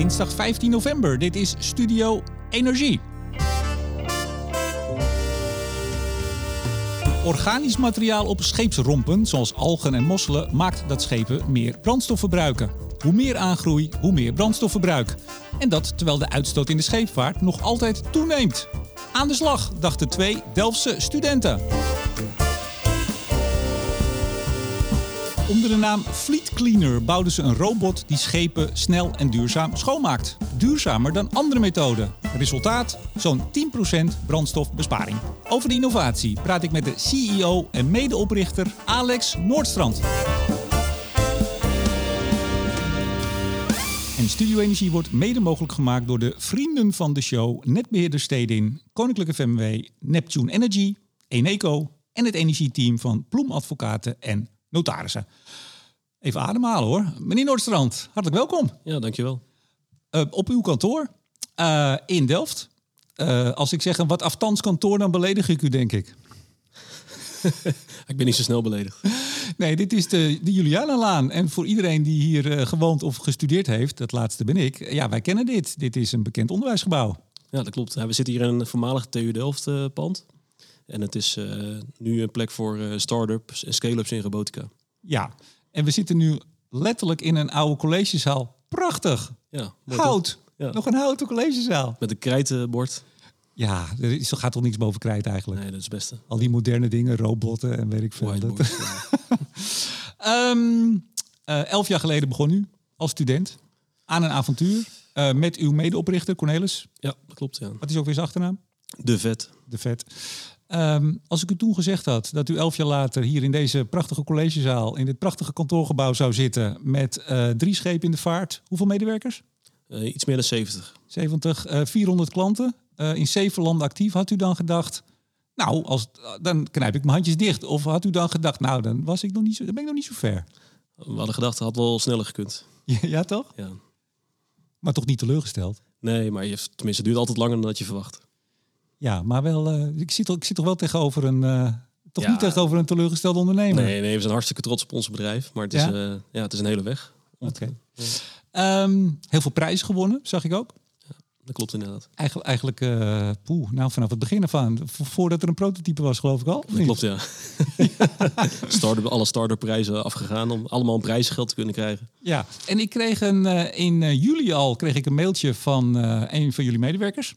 dinsdag 15 november. Dit is Studio Energie. Organisch materiaal op scheepsrompen, zoals algen en mosselen, maakt dat schepen meer brandstof verbruiken. Hoe meer aangroei, hoe meer brandstofverbruik. En dat terwijl de uitstoot in de scheepvaart nog altijd toeneemt. Aan de slag, dachten twee Delftse studenten. Onder de naam Fleet Cleaner bouwden ze een robot die schepen snel en duurzaam schoonmaakt. Duurzamer dan andere methoden. Resultaat? Zo'n 10% brandstofbesparing. Over de innovatie praat ik met de CEO en medeoprichter Alex Noordstrand. En Studio Energie wordt mede mogelijk gemaakt door de vrienden van de show Netbeheerder Stedin, Koninklijke FMW, Neptune Energy, Eneco en het energieteam van Ploem Advocaten en Notarissen. Even ademhalen hoor. Meneer Noordstrand, hartelijk welkom. Ja, dankjewel. Uh, op uw kantoor uh, in Delft. Uh, als ik zeg een wat aftans kantoor, dan beledig ik u denk ik. ik ben niet zo snel beledigd. Nee, dit is de, de Julianenlaan. En voor iedereen die hier gewoond of gestudeerd heeft, dat laatste ben ik. Ja, wij kennen dit. Dit is een bekend onderwijsgebouw. Ja, dat klopt. we zitten hier in een voormalig TU Delft pand. En het is nu een plek voor start-ups en scale-ups in robotica. Ja, en we zitten nu letterlijk in een oude collegezaal. Prachtig. Ja, Hout. Ja. Nog een houten collegezaal. Met een krijtenbord. Ja, er is, gaat toch niks boven krijt eigenlijk. Nee, dat is het beste. Al die moderne dingen, robotten en weet ik veel. um, uh, elf jaar geleden begon u als student aan een avontuur uh, met uw medeoprichter Cornelis. Ja, dat klopt. Ja. Wat is ook weer zijn achternaam? De Vet. De Vet. Um, als ik u toen gezegd had dat u elf jaar later hier in deze prachtige collegezaal, in dit prachtige kantoorgebouw zou zitten met uh, drie schepen in de vaart, hoeveel medewerkers? Uh, iets meer dan 70. 70, uh, 400 klanten, uh, in zeven landen actief. Had u dan gedacht, nou, als, dan knijp ik mijn handjes dicht. Of had u dan gedacht, nou, dan, was ik nog niet zo, dan ben ik nog niet zo ver. We hadden gedacht, het had wel sneller gekund. Ja, ja toch? Ja. Maar toch niet teleurgesteld? Nee, maar je, tenminste, het duurt altijd langer dan dat je verwacht. Ja, maar wel, uh, ik, zit, ik zit toch wel tegenover een, uh, toch ja. niet tegenover een teleurgestelde ondernemer. Nee, nee, we zijn hartstikke trots op ons bedrijf, maar het is, ja? Uh, ja, het is een hele weg. Oké. Okay. Um, heel veel prijzen gewonnen, zag ik ook. Ja, dat klopt inderdaad. Eigenlijk, eigenlijk poeh, nou vanaf het begin af aan, voordat er een prototype was, geloof ik al. Dat klopt, ja. start alle start prijzen afgegaan om allemaal een prijzengeld te kunnen krijgen. Ja, en ik kreeg een, in juli al kreeg ik een mailtje van een van jullie medewerkers.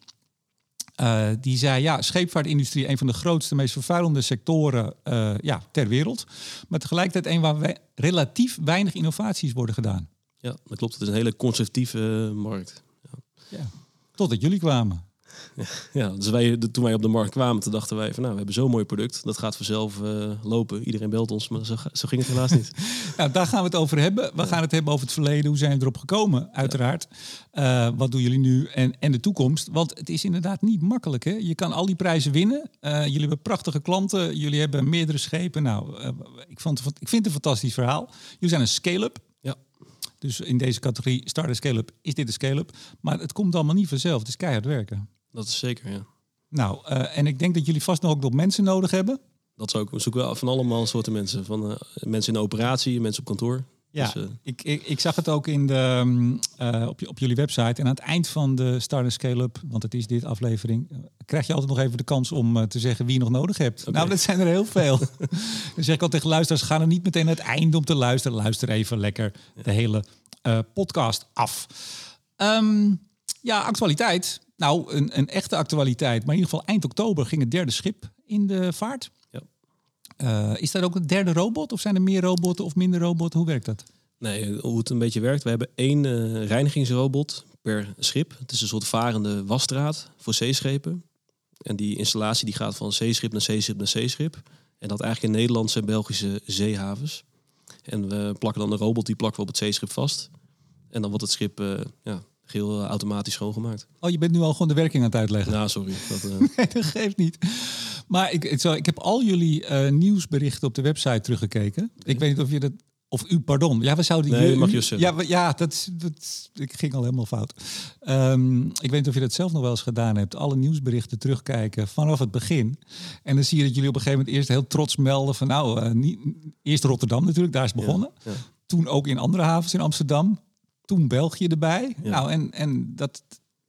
Uh, die zei, ja, scheepvaartindustrie een van de grootste, meest vervuilende sectoren uh, ja, ter wereld. Maar tegelijkertijd een waar wij relatief weinig innovaties worden gedaan. Ja, dat klopt. Het is een hele conservatieve uh, markt. Ja. ja. Totdat jullie kwamen. Ja, dus wij, toen wij op de markt kwamen, toen dachten wij van nou, we hebben zo'n mooi product. Dat gaat vanzelf uh, lopen. Iedereen belt ons, maar zo, zo ging het helaas niet. nou, daar gaan we het over hebben. We gaan het hebben over het verleden. Hoe zijn we erop gekomen, uiteraard. Uh, wat doen jullie nu en, en de toekomst? Want het is inderdaad niet makkelijk. Hè? Je kan al die prijzen winnen. Uh, jullie hebben prachtige klanten. Jullie hebben meerdere schepen. Nou, ik, vond, ik vind het een fantastisch verhaal. Jullie zijn een scale-up. Ja. Dus in deze categorie start scale-up is dit een scale-up. Maar het komt allemaal niet vanzelf. Het is keihard werken. Dat is zeker, ja. Nou, uh, en ik denk dat jullie vast nog ook nog mensen nodig hebben. Dat is ook. We zoeken van allemaal soorten mensen. Van uh, mensen in de operatie, mensen op kantoor. Ja, dus, uh... ik, ik, ik, zag het ook in de, uh, op, op jullie website. En aan het eind van de Start Scale-up, want het is dit aflevering, krijg je altijd nog even de kans om te zeggen wie je nog nodig hebt. Okay. Nou, dat zijn er heel veel. Dan zeg ik al tegen luisteraars, ga er niet meteen naar het eind om te luisteren. Luister even lekker de hele podcast af. Um, ja, actualiteit. Nou, een, een, echte actualiteit. Maar in ieder geval eind oktober ging het derde schip in de vaart. Ja. Uh, is dat ook een derde robot? Of zijn er meer robotten of minder robotten? Hoe werkt dat? Nee, hoe het een beetje werkt. We hebben één uh, reinigingsrobot per schip. Het is een soort varende wasstraat voor zeeschepen. En die installatie die gaat van zeeschip naar zeeschip naar zeeschip. En dat eigenlijk in Nederlandse en Belgische zeehavens. En we plakken dan een robot, die plakken we op het zeeschip vast. En dan wordt het schip uh, ja, geheel eh, automatisch schoongemaakt. Oh, je bent nu al gewoon de werking aan het uitleggen? Ja, sorry. Dat, uh... nee, dat geeft niet. Maar ik, zo, ik heb al jullie uh, nieuwsberichten op de website teruggekeken. Ik weet niet of je dat... Of u, pardon. Ja, we zouden... Nee, je, mag je zeggen. Ja, ja dat, dat ik ging al helemaal fout. Um, ik weet niet of je dat zelf nog wel eens gedaan hebt. Alle nieuwsberichten terugkijken vanaf het begin. En dan zie je dat jullie op een gegeven moment eerst heel trots melden van... Nou, uh, niet, eerst Rotterdam natuurlijk, daar is begonnen. Ja, ja. Toen ook in andere havens in Amsterdam toen België erbij. Ja. Nou, en, en dat,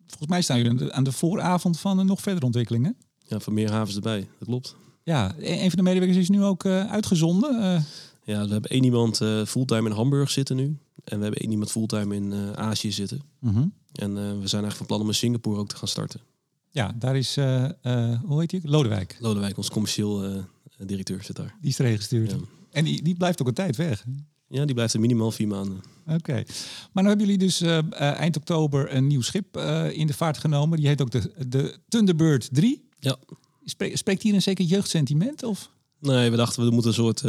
volgens mij staan jullie aan de, aan de vooravond van een nog verdere ontwikkelingen. Ja, van meer havens erbij. Dat klopt. Ja, een een van de medewerkers is nu ook eh, uitgezonden. Eh, Ja, we hebben één iemand eh, fulltime in Hamburg zitten nu. En we hebben één iemand fulltime in Azië zitten. mhm. En we zijn eigenlijk van plan om in Singapore ook te gaan starten. Ja, daar is, hoe heet die? Lodewijk. Lodewijk, ons commercieel directeur, zit daar. Die is erheen gestuurd. Ja. En die, die blijft ook een tijd weg. Ja, die blijft er minimaal vier maanden. Oké. Maar nu hebben jullie dus eh, eh, eind oktober een nieuw schip eh, in de vaart genomen. Die heet ook de, de Thunderbird 3. Ja. Spreekt, spreekt hier een zeker jeugdsentiment? Of? Nee, we dachten we moeten een soort,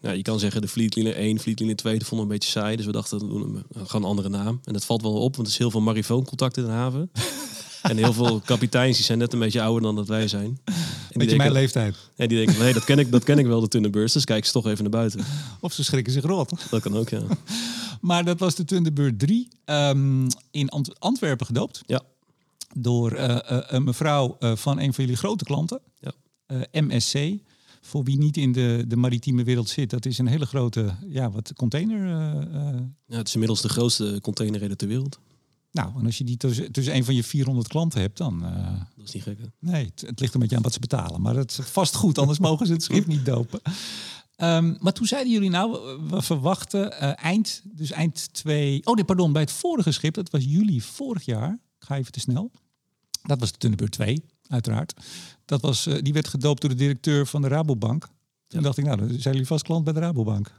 ja, je kan zeggen de Fleetliner 1, Fleetliner 2, dat vonden we een beetje saai. Dus we dachten, we doen een, gewoon een andere naam. En dat valt wel op, want er is heel veel marifooncontact in de haven. en heel veel kapiteins die zijn net een beetje ouder dan dat wij zijn. En Beetje mijn leeftijd. en die denken van, hé, dat, ken ik, dat ken ik wel, de Thunderbirds. Dus kijken ze toch even naar buiten. Of ze schrikken zich rot. Dat kan ook, ja. Maar dat was de Thunderbird 3 ehm, in Ant- Antwerpen gedoopt. Ja. Door eh, eh, een mevrouw eh, van een van jullie grote klanten. Ja. MSC. Voor wie niet in de, de maritieme wereld zit, dat is een hele grote ja, wat container. ja. Het is inmiddels de grootste containerreder ter wereld. Nou, en als je die tussen, tussen een van je 400 klanten hebt, dan. eh, Dat is niet gek, hè? nee, het, het ligt een beetje aan wat ze betalen. Maar het is vast goed, anders mogen ze het schip niet dopen. Ehm, maar toen zeiden jullie nou, we verwachten eh, eind, dus eind 2. Oh nee, pardon, bij het vorige schip, dat was juli vorig jaar. Ik ga even te snel. Dat was de Thunderbird 2, uiteraard. Dat was, eh, die werd gedoopt door de directeur van de Rabobank. Toen Ja. dacht ik, nou, dan zijn jullie vast klant bij de Rabobank.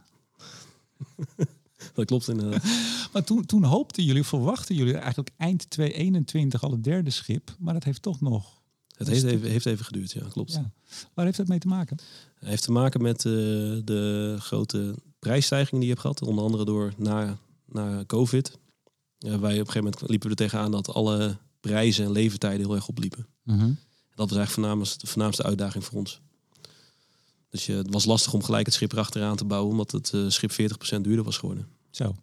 Dat klopt inderdaad. Maar toen, toen hoopten jullie, verwachten jullie eigenlijk eind 2021 al het derde schip. Maar dat heeft toch nog. Het heeft even, heeft even geduurd, ja, klopt. Ja. Waar heeft dat mee te maken? Het heeft te maken met eh, de grote prijsstijging die je hebt gehad. Onder andere door na, na COVID. Ja, wij op een gegeven moment liepen we er tegenaan dat alle prijzen en levertijden heel erg opliepen. Dat was eigenlijk voornamelijk de voornaamste uitdaging voor ons. Dus je, het was lastig om gelijk het schip erachteraan te bouwen, omdat het eh, schip 40% duurder was geworden. Zo.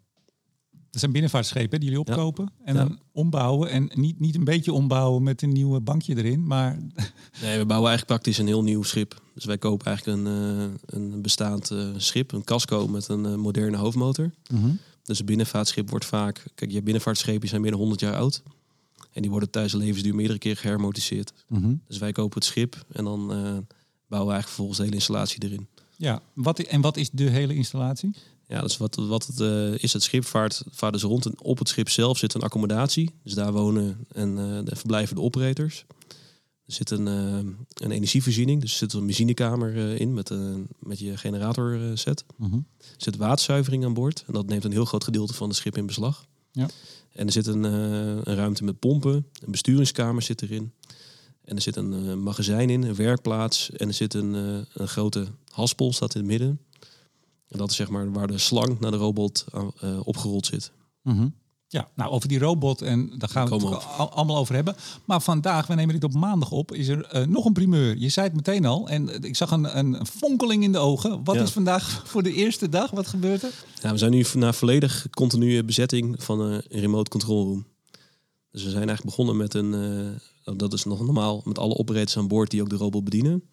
Dat zijn binnenvaartschepen die jullie Ja. opkopen en Ja. dan ombouwen. En niet, niet een beetje ombouwen met een nieuw bankje erin, maar Nee, we bouwen eigenlijk praktisch een heel nieuw schip. Dus wij kopen eigenlijk een, eh, een bestaand eh, schip, een casco met een moderne hoofdmotor. Dus een binnenvaartschip wordt vaak... Kijk, je binnenvaartschepen zijn meer dan 100 jaar oud. En die worden tijdens de levensduur meerdere keer gehermortiseerd. Dus wij kopen het schip en dan bouwen we eigenlijk vervolgens de hele installatie erin. ja. Wat, en wat is de hele installatie? Ja, dus wat, wat het eh, is, het schip vaart, vaart dus rond. En op het schip zelf zit een accommodatie. Dus daar wonen en daar verblijven de operators. Er zit een, eh, een energievoorziening. Dus er zit een benzinekamer eh, in met, een met je generator set. Er zit waterzuivering aan boord. En dat neemt een heel groot gedeelte van het schip in beslag. Ja. En er zit een, een ruimte met pompen. Een besturingskamer zit erin. En er zit een eh, magazijn in, een werkplaats. En er zit een, eh, een grote haspel staat in het midden. En dat is zeg maar waar de slang naar de robot eh, opgerold zit. Ja, nou over die robot en daar gaan we het al- allemaal over hebben. Maar vandaag, we nemen dit op maandag op, is er nog een primeur. Je zei het meteen al en ik zag een, een fonkeling in de ogen. Wat Ja. is vandaag voor de eerste dag? Wat gebeurt er? Ja, we zijn nu naar volledig continue bezetting van een remote control room. Dus we zijn eigenlijk begonnen met een, eh, dat is nog normaal, met alle operators aan boord die ook de robot bedienen.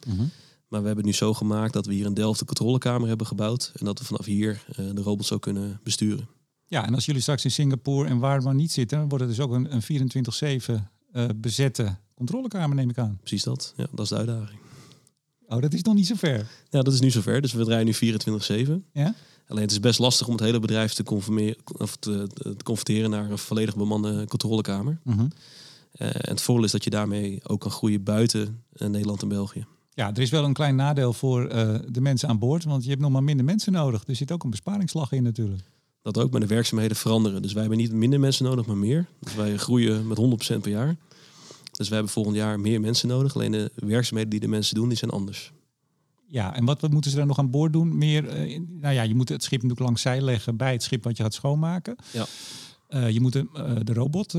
Maar we hebben het nu zo gemaakt dat we hier in Delft de controlekamer hebben gebouwd. En dat we vanaf hier eh, de robot zo kunnen besturen. Ja, en als jullie straks in Singapore en waar maar niet zitten, wordt het dus ook een, een 24-7 eh, bezette controlekamer, neem ik aan. Precies dat. Ja, dat is de uitdaging. Oh, dat is nog niet zo ver. Ja, dat is nu zover. Dus we draaien nu 24-7. Ja? Alleen het is best lastig om het hele bedrijf te, conformeren, of te, te converteren naar een volledig bemande controlekamer. Mhm. Eh, en het voordeel is dat je daarmee ook kan groeien buiten eh, Nederland en België. Ja, er is wel een klein nadeel voor eh, de mensen aan boord, want je hebt nog maar minder mensen nodig. Er zit ook een besparingsslag in natuurlijk. Dat ook, maar de werkzaamheden veranderen. Dus wij hebben niet minder mensen nodig, maar meer. Dus wij groeien met 100% per jaar. Dus wij hebben volgend jaar meer mensen nodig. Alleen de werkzaamheden die de mensen doen, die zijn anders. Ja, en wat, moeten ze dan nog aan boord doen? Meer, eh, nou ja, je moet het schip natuurlijk langs zij leggen bij het schip wat je gaat schoonmaken. Ja. Eh, je moet hem, eh, de robot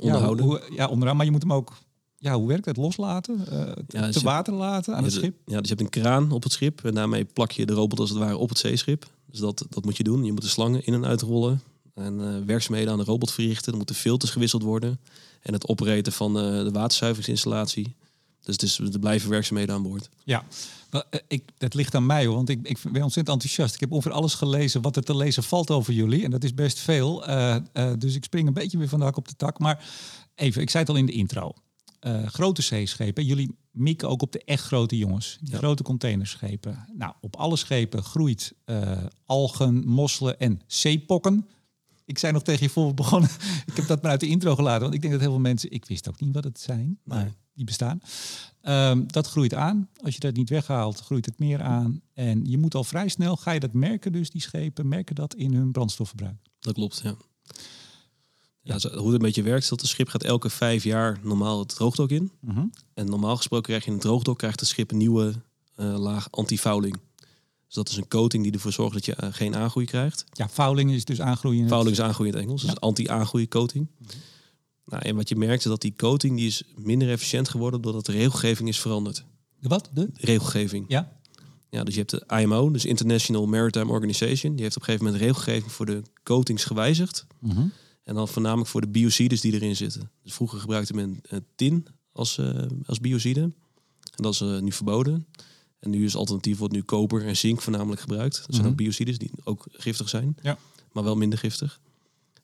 Onderhouden. Ja, hoe, ja, onderhouden, maar je moet hem ook, ja, hoe werkt het? Loslaten? te- Ja, dus te je- water laten aan het dus- schip? Ja, dus je hebt een kraan op het schip. En daarmee plak je de robot als het ware op het zeeschip. Dus dat, dat moet je doen. Je moet de slangen in en uitrollen. En werkzaamheden aan de robot verrichten. Er moeten filters gewisseld worden. En het operaten van de waterzuiveringsinstallatie. Dus is, er blijven werkzaamheden aan boord. Ja, eh, ik, dat ligt aan mij hoor, want ik, ik ben ontzettend enthousiast. Ik heb ongeveer alles gelezen wat er te lezen valt over jullie. En dat is best veel. Eh, eh, dus ik spring een beetje weer van de hak op de tak. Maar even, ik zei het al in de intro. Grote zeeschepen. Jullie mikken ook op de echt grote jongens. Die Ja. grote containerschepen. Nou, op alle schepen groeit algen, mosselen en zeepokken. Ik zei nog tegen je voor we begonnen. ik heb dat maar uit de intro gelaten. Want ik denk dat heel veel mensen... Ik wist ook niet wat het zijn, maar die bestaan. Ehm, dat groeit aan. Als je dat niet weghaalt, groeit het meer aan. En je moet al vrij snel, ga je dat merken dus, die schepen, merken dat in hun brandstofverbruik. Dat klopt, ja. ja zo- hoe het een beetje werkt, is dat een schip gaat elke vijf jaar normaal het droogdok in. En normaal gesproken krijg je in het droogdok krijgt het schip een nieuwe eh, laag anti-fouling. Dus dat is een coating die ervoor zorgt dat je eh, geen aangroei krijgt. Ja, fouling is dus aangroeien. Fouling is aangroei in het Engels, Ja. dus anti-aangroei coating. Nou, en wat je merkt is dat die coating die is minder efficiënt geworden doordat de regelgeving is veranderd. De wat? De? Regelgeving. Ja? Ja, dus je hebt de IMO, dus International Maritime Organization. Die heeft op een gegeven moment regelgeving voor de coatings gewijzigd. En dan voornamelijk voor de biocides die erin zitten. Dus vroeger gebruikte men eh, tin als, eh, als biocide. En dat is nu verboden. En nu is alternatief wordt nu koper en zink voornamelijk gebruikt. Dat zijn Mhm. ook biocides die ook giftig zijn. Ja. Maar wel minder giftig.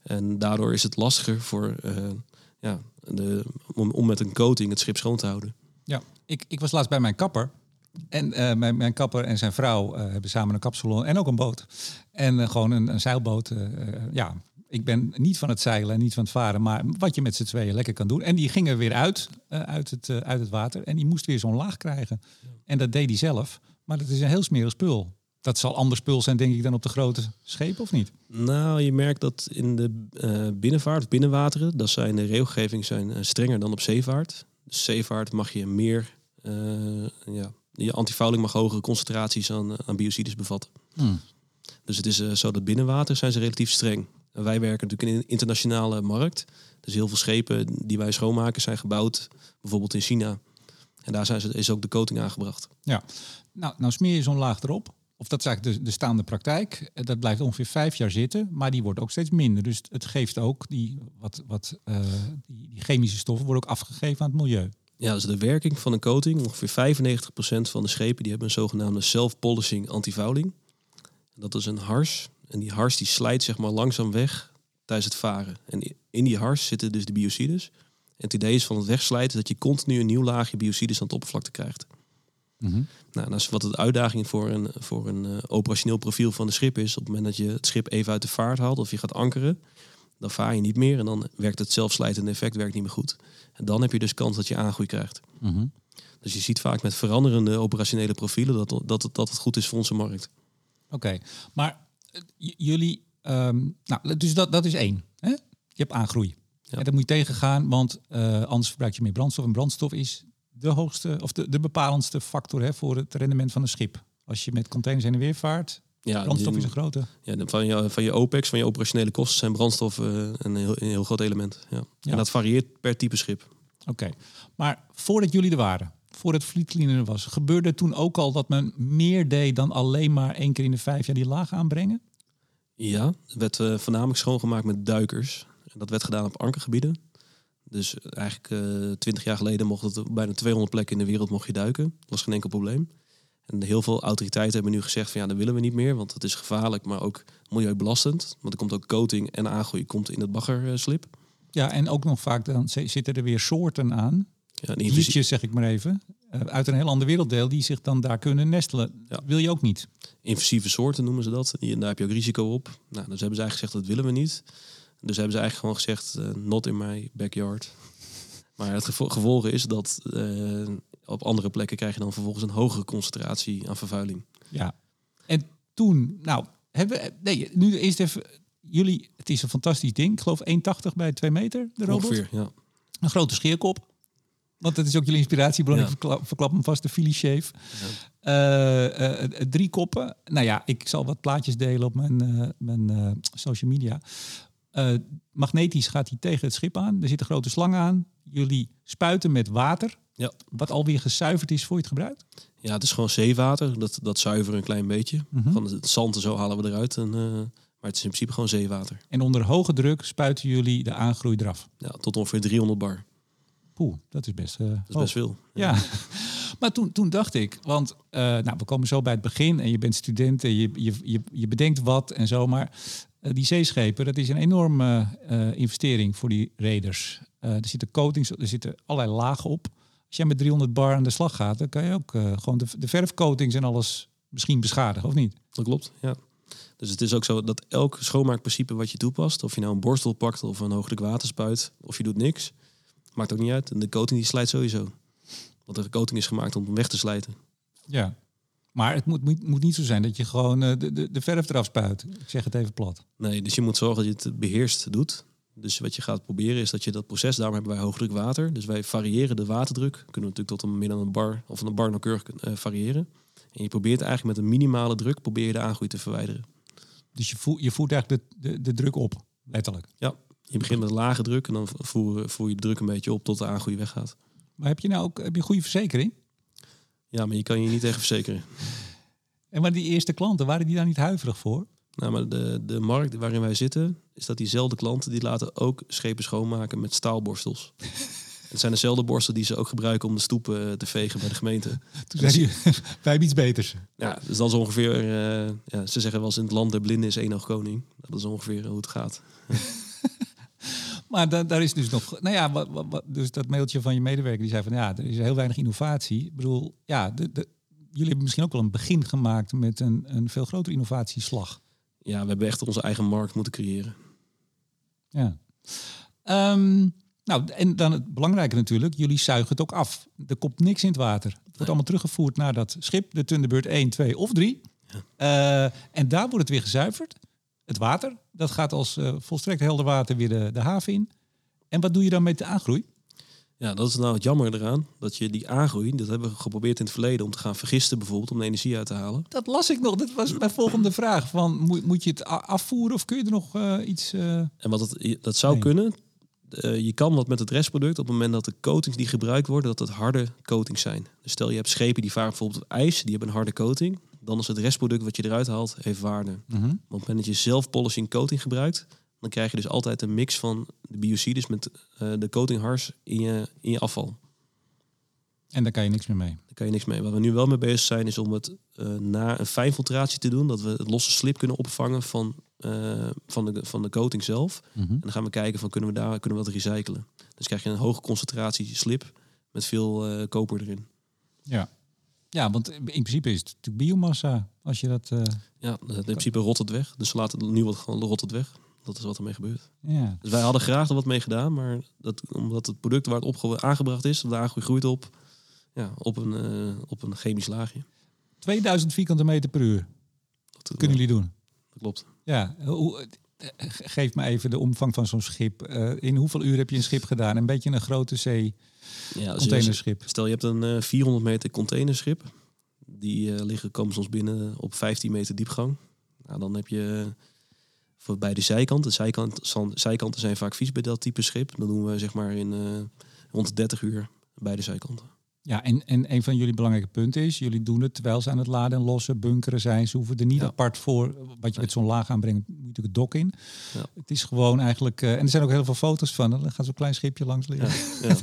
En daardoor is het lastiger voor, eh, ja, de, om, om met een coating het schip schoon te houden. Ja, ik, ik was laatst bij mijn kapper. En eh, mijn, mijn kapper en zijn vrouw eh, hebben samen een kapsalon en ook een boot. En gewoon een, een zeilboot. ja, ik ben niet van het zeilen en niet van het varen, maar wat je met z'n tweeën lekker kan doen. En die gingen weer uit, eh, uit, het, eh, uit het water en die moest weer zo'n laag krijgen. En dat deed hij zelf. Maar dat is een heel smerig spul. Dat zal ander spul zijn, denk ik, dan op de grote schepen, of niet? Nou, je merkt dat in de eh, binnenvaart, binnenwateren, dat zijn de regelgeving zijn strenger dan op zeevaart. Dus zeevaart mag je meer, ja, je antifouling mag hogere concentraties aan, aan biocides bevatten. Dus het is zo dat binnenwater zijn ze relatief streng. Wij werken natuurlijk in een internationale markt. Dus heel veel schepen die wij schoonmaken zijn gebouwd, bijvoorbeeld in China. En daar zijn ze, is ook de coating aangebracht. Ja, nou, nou smeer je zo'n laag erop. Of dat is eigenlijk de, de staande praktijk. Eh, Dat blijft ongeveer vijf jaar zitten, maar die wordt ook steeds minder. Dus het geeft ook die, wat, wat, eh, die, die chemische stoffen worden ook afgegeven aan het milieu. Ja, dus de werking van een coating, ongeveer 95% van de schepen die hebben een zogenaamde self-polishing antifouling. Dat is een hars. En die hars die slijt zeg maar langzaam weg tijdens het varen. En in die hars zitten dus de biocides. En het idee is van het wegslijten dat je continu een nieuw laagje biocides aan het oppervlakte krijgt. Nou, en dat is wat de uitdaging voor een, voor een eh, operationeel profiel van de schip is. Op het moment dat je het schip even uit de vaart haalt of je gaat ankeren, dan vaar je niet meer en dan werkt het zelfslijtende effect werkt niet meer goed. En dan heb je dus kans dat je aangroei krijgt. Dus je ziet vaak met veranderende operationele profielen dat, dat, het, dat het goed is voor onze markt. Oké, maar jullie, ehm, nou, dus dat, dat is één. Hè? Je hebt aangroei. Ja. En dat moet je tegengaan, want eh, anders verbruik je meer brandstof. En brandstof is de hoogste, of de, de bepalendste factor hè, voor het rendement van een schip. Als je met containers heen en weer vaart, Ja, brandstof is een grote. ja, van, je, van je OPEX, van je operationele kosten, zijn brandstof eh, een, heel, een heel groot element. Ja. Ja. En dat varieert per type schip. Oké, maar voordat jullie er waren, voordat Fleetcleaner er was, gebeurde toen ook al dat men meer deed dan alleen maar één keer in de vijf jaar die laag aanbrengen? Ja, het werd eh, voornamelijk schoongemaakt met duikers. En dat werd gedaan op ankergebieden. Dus eigenlijk eh, twintig jaar geleden mocht het op bijna 200 plekken in de wereld mocht je duiken. Dat was geen enkel probleem. En heel veel autoriteiten hebben nu gezegd van ja, dat willen we niet meer, want het is gevaarlijk, maar ook milieubelastend. Want er komt ook coating en aangroei komt in het baggerslip. Ja, en ook nog vaak dan zi- zitten er weer soorten aan, Ja, zeg ik maar even, eh, uit een heel ander werelddeel die zich dan daar kunnen nestelen. Ja. Wil je ook niet? invasieve soorten noemen ze dat. En daar heb je ook risico op. Nou, dus hebben ze eigenlijk gezegd dat willen we niet. Dus hebben ze eigenlijk gewoon gezegd eh, not in my backyard. Maar het gevo- gevolg is dat eh, op andere plekken krijg je dan vervolgens een hogere concentratie aan vervuiling. Ja. En toen, nou, hebben we, nee, nu eerst even, jullie, het is een fantastisch ding. Ik geloof 1,80 bij 2 meter, de robot. Ongeveer, ja. Een grote scheerkop. Want dat is ook jullie inspiratiebron. Ja. Ik verklap, verklap hem vast, de Philly Shave. Eh, eh, eh, drie koppen. Nou ja, ik zal wat plaatjes delen op mijn, mijn social media. Magnetisch gaat hij tegen het schip aan. Er zit een grote slang aan. Jullie spuiten met water. Ja. Wat alweer gezuiverd is voor je het gebruikt. ja, het is gewoon zeewater. Dat, dat zuiveren een klein beetje. Mhm. Van het zand en zo halen we eruit. En, maar het is in principe gewoon zeewater. En onder hoge druk spuiten jullie de aangroei eraf. Ja, tot ongeveer 300 bar. Dat is best... Dat is hoog. best veel. Ja, maar toen, toen dacht ik, want eh, nou, we komen zo bij het begin en je bent student en je, je, je, je bedenkt wat en zo, maar eh, die zeeschepen, dat is een enorme investering voor die raiders. Eh, er zitten coatings, er zitten allerlei lagen op. Als jij met 300 bar aan de slag gaat, dan kan je ook gewoon de, de verfcoatings en alles misschien beschadigen, of niet? Dat klopt, ja. Dus het is ook zo dat elk schoonmaakprincipe wat je toepast, of je nou een borstel pakt of een hoogdruk waterspuit, of je doet niks, maakt ook niet uit. En de coating die slijt sowieso. Want de coating is gemaakt om hem weg te slijten. Ja. Maar het moet, moet, moet niet zo zijn dat je gewoon eh, de, de, de verf eraf spuit. Ik zeg het even plat. Nee, dus je moet zorgen dat je het beheerst doet. Dus wat je gaat proberen is dat je dat proces, daarom hebben wij hoogdruk water. Dus wij variëren de waterdruk. Kunnen we natuurlijk tot een meer dan een bar of een bar nauwkeurig eh, variëren. En je probeert eigenlijk met een minimale druk probeer je de aangroei te verwijderen. Dus je voert, je voert eigenlijk de, de, de druk op, letterlijk. Ja, je begint met lage druk en dan voer, voer je de druk een beetje op tot de aangroei weggaat. Maar heb je nou ook heb je een goede verzekering? Ja, maar je kan je niet tegen verzekeren. En maar die eerste klanten, waren die daar niet huiverig voor? Nou, maar de, de markt waarin wij zitten, is dat diezelfde klanten die laten ook schepen schoonmaken met staalborstels. Het zijn dezelfde borstels die ze ook gebruiken om de stoepen eh, te vegen bij de gemeente. Toen zei hij, wij hebben iets beters. Ja, dus dat is ongeveer, eh, ja, ze zeggen wel eens in het land der blinden is één oog koning. Dat is ongeveer hoe het gaat. Maar da, daar is dus nog, nou ja, wat, wat, wat- dus dat mailtje van je medewerker die zei van ja, er is heel weinig innovatie. Ik bedoel, ja, de, de, jullie hebben misschien ook wel een begin gemaakt met een, een veel grotere innovatieslag. Ja, we hebben echt onze eigen markt moeten creëren. Ja. Ehm, nou, en dan het belangrijke natuurlijk, jullie zuigen het ook af. Er komt niks in het water. Het wordt allemaal teruggevoerd naar dat schip, de Thunderbird 1, 2 of 3. Eh, en daar wordt het weer gezuiverd. Het water, dat gaat als eh, volstrekt helder water weer de, de haven in. En wat doe je dan met de aangroei? Ja, dat is nou het jammer eraan. Dat je die aangroei, dat hebben we geprobeerd in het verleden om te gaan vergisten bijvoorbeeld, om de energie uit te halen. Dat las ik nog. Dat was mijn volgende vraag. Van, moet, moet je het afvoeren of kun je er nog eh, iets... eh, En wat het, dat zou Nee. kunnen. je kan wat met het restproduct op het moment dat de coatings die gebruikt worden, dat het harde coatings zijn. Dus stel je hebt schepen die varen bijvoorbeeld op ijs, die hebben een harde coating. Dan is het restproduct wat je eruit haalt, heeft waarde. Maar op het moment dat je zelf polishing coating gebruikt, dan krijg je dus altijd een mix van de biocides met eh, de coating hars in je, in je afval. En daar kan je niks meer mee. Daar kan je niks mee. Waar we nu wel mee bezig zijn, is om het eh, na een fijnfiltratie te doen. Dat we het losse slip kunnen opvangen van, eh, van, de, van de coating zelf. En dan gaan we kijken van kunnen we daar kunnen we dat recyclen. Dus krijg je een hoge concentratie slip met veel koper erin. Ja. Ja, want in principe is het natuurlijk biomassa. Als je dat... eh, Ja, in principe rot het weg. Dus we laten nu wat gewoon rot het weg. Dat is wat ermee gebeurt. ja. Dus wij hadden graag er wat mee gedaan, maar dat, omdat het product waar het op aangebracht is, aangroei groeit op, ja, op, een, eh, op een chemisch laagje. 2000 vierkante meter per uur Dat, kunnen jullie doen. dat klopt. Ja, hoe, eh, geef me even de omvang van zo'n schip. Eh, in hoeveel uur heb je een schip gedaan? Een beetje een grote zee Ja, je- containerschip. Stel je hebt een eh, 400 meter containerschip. Die eh, liggen, komen soms binnen op 15 meter diepgang. Nou, dan heb je voor bij de zijkant. De zijkant, zan- zijkanten zijn vaak vies bij dat type schip. Dan doen we zeg maar in rond de 30 uur bij de zijkanten. Ja, en, en een van jullie belangrijke punten is, jullie doen het terwijl ze aan het laden en lossen, bunkeren zijn. Ze hoeven er niet Ja. apart voor, wat je met zo'n laag aanbrengt, moet je natuurlijk het dok in. Ja. Het is gewoon eigenlijk, eh, en er zijn ook heel veel foto's van. Dan gaat zo'n klein schipje langs liggen, Ja,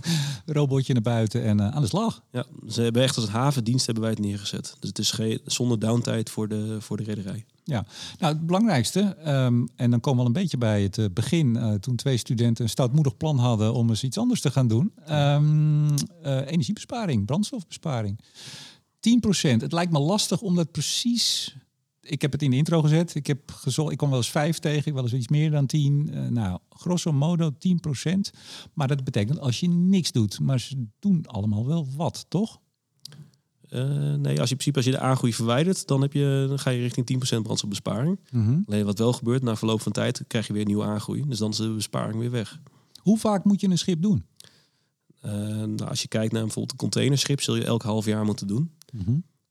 robotje naar buiten en eh, aan de slag. ja, ze hebben echt als een havendienst hebben wij het neergezet. Dus het is geen, zonder downtime voor de, voor de rederij. Ja, nou het belangrijkste, ehm, en dan komen we al een beetje bij het eh, begin, eh, toen twee studenten een stoutmoedig plan hadden om eens iets anders te gaan doen. Ehm, eh, energiebesparing, brandstofbesparing. 10%. Het lijkt me lastig om dat precies. Ik heb het in de intro gezet. Ik heb gezocht, ik kom wel eens vijf tegen, ik wel eens iets meer dan 10. Eh, nou, grosso modo 10%. Maar dat betekent als je niks doet. Maar ze doen allemaal wel wat, toch? Eh, nee, als je in principe als je de aangroei verwijdert, dan, heb je, dan ga je richting 10% brandstofbesparing. Alleen wat wel gebeurt, na verloop van tijd krijg je weer nieuwe aangroei. Dus dan is de besparing weer weg. Hoe vaak moet je een schip doen? Eh, nou, als je kijkt naar bijvoorbeeld een containerschip, zul je elk half jaar moeten doen.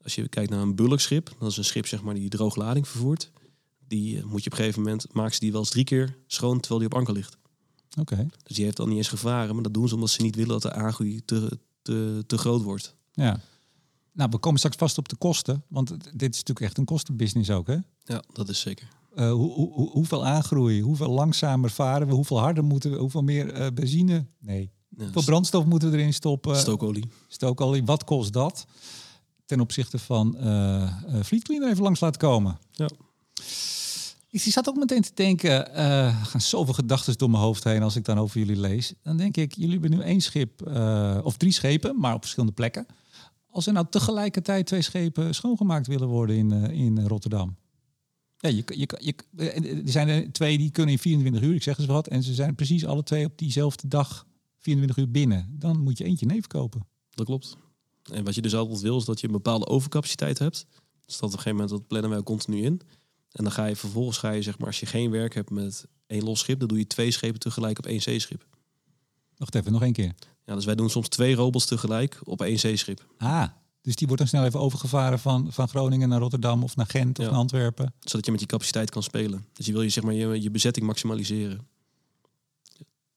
Als je kijkt naar een bulkschip, dat is een schip zeg maar, die drooglading vervoert. Die eh, moet je op een gegeven moment, maken ze die wel eens drie keer schoon terwijl die op anker ligt. Oké. Dus die heeft dan niet eens gevaren, maar dat doen ze omdat ze niet willen dat de aangroei te, te, te groot wordt. Ja. Nou, we komen straks vast op de kosten, want dit is natuurlijk echt een kostenbusiness ook, hè? Ja, dat is zeker. Eh, hoe, hoe, hoe- hoeveel aangroei, hoeveel langzamer varen we, hoeveel harder moeten we, hoeveel meer eh, benzine? Nee, Ja, Hoeveel brandstof moeten we erin stoppen? stookolie. Stookolie, wat kost dat? Ten opzichte van Fleet Cleaner even langs laten komen. Ja. Ik zat ook meteen te denken, gaan zoveel gedachten door mijn hoofd heen als ik dan over jullie lees. Dan denk ik, jullie hebben nu één schip, of drie schepen, maar op verschillende plekken. Als er nou tegelijkertijd twee schepen schoongemaakt willen worden in, eh, in Rotterdam. Ja, je, je, je, er zijn er twee die kunnen in 24 uur, ik zeg eens wat. En ze zijn precies alle twee op diezelfde dag 24 uur binnen. Dan moet je eentje neef kopen. Dat klopt. En wat je dus altijd wil, is dat je een bepaalde overcapaciteit hebt. Dus dat op een gegeven moment, dat plannen wij continu in. En dan ga je vervolgens, ga je, zeg maar, als je geen werk hebt met één los schip, dan doe je twee schepen tegelijk op één zeeschip. Wacht even, nog één keer. Ja, dus wij doen soms twee robots tegelijk op één zeeschip. Ah, dus die wordt dan snel even overgevaren van, van Groningen naar Rotterdam of naar Gent of Ja. naar Antwerpen. Zodat je met die capaciteit kan spelen. Dus je wil je, zeg maar, je, je bezetting maximaliseren.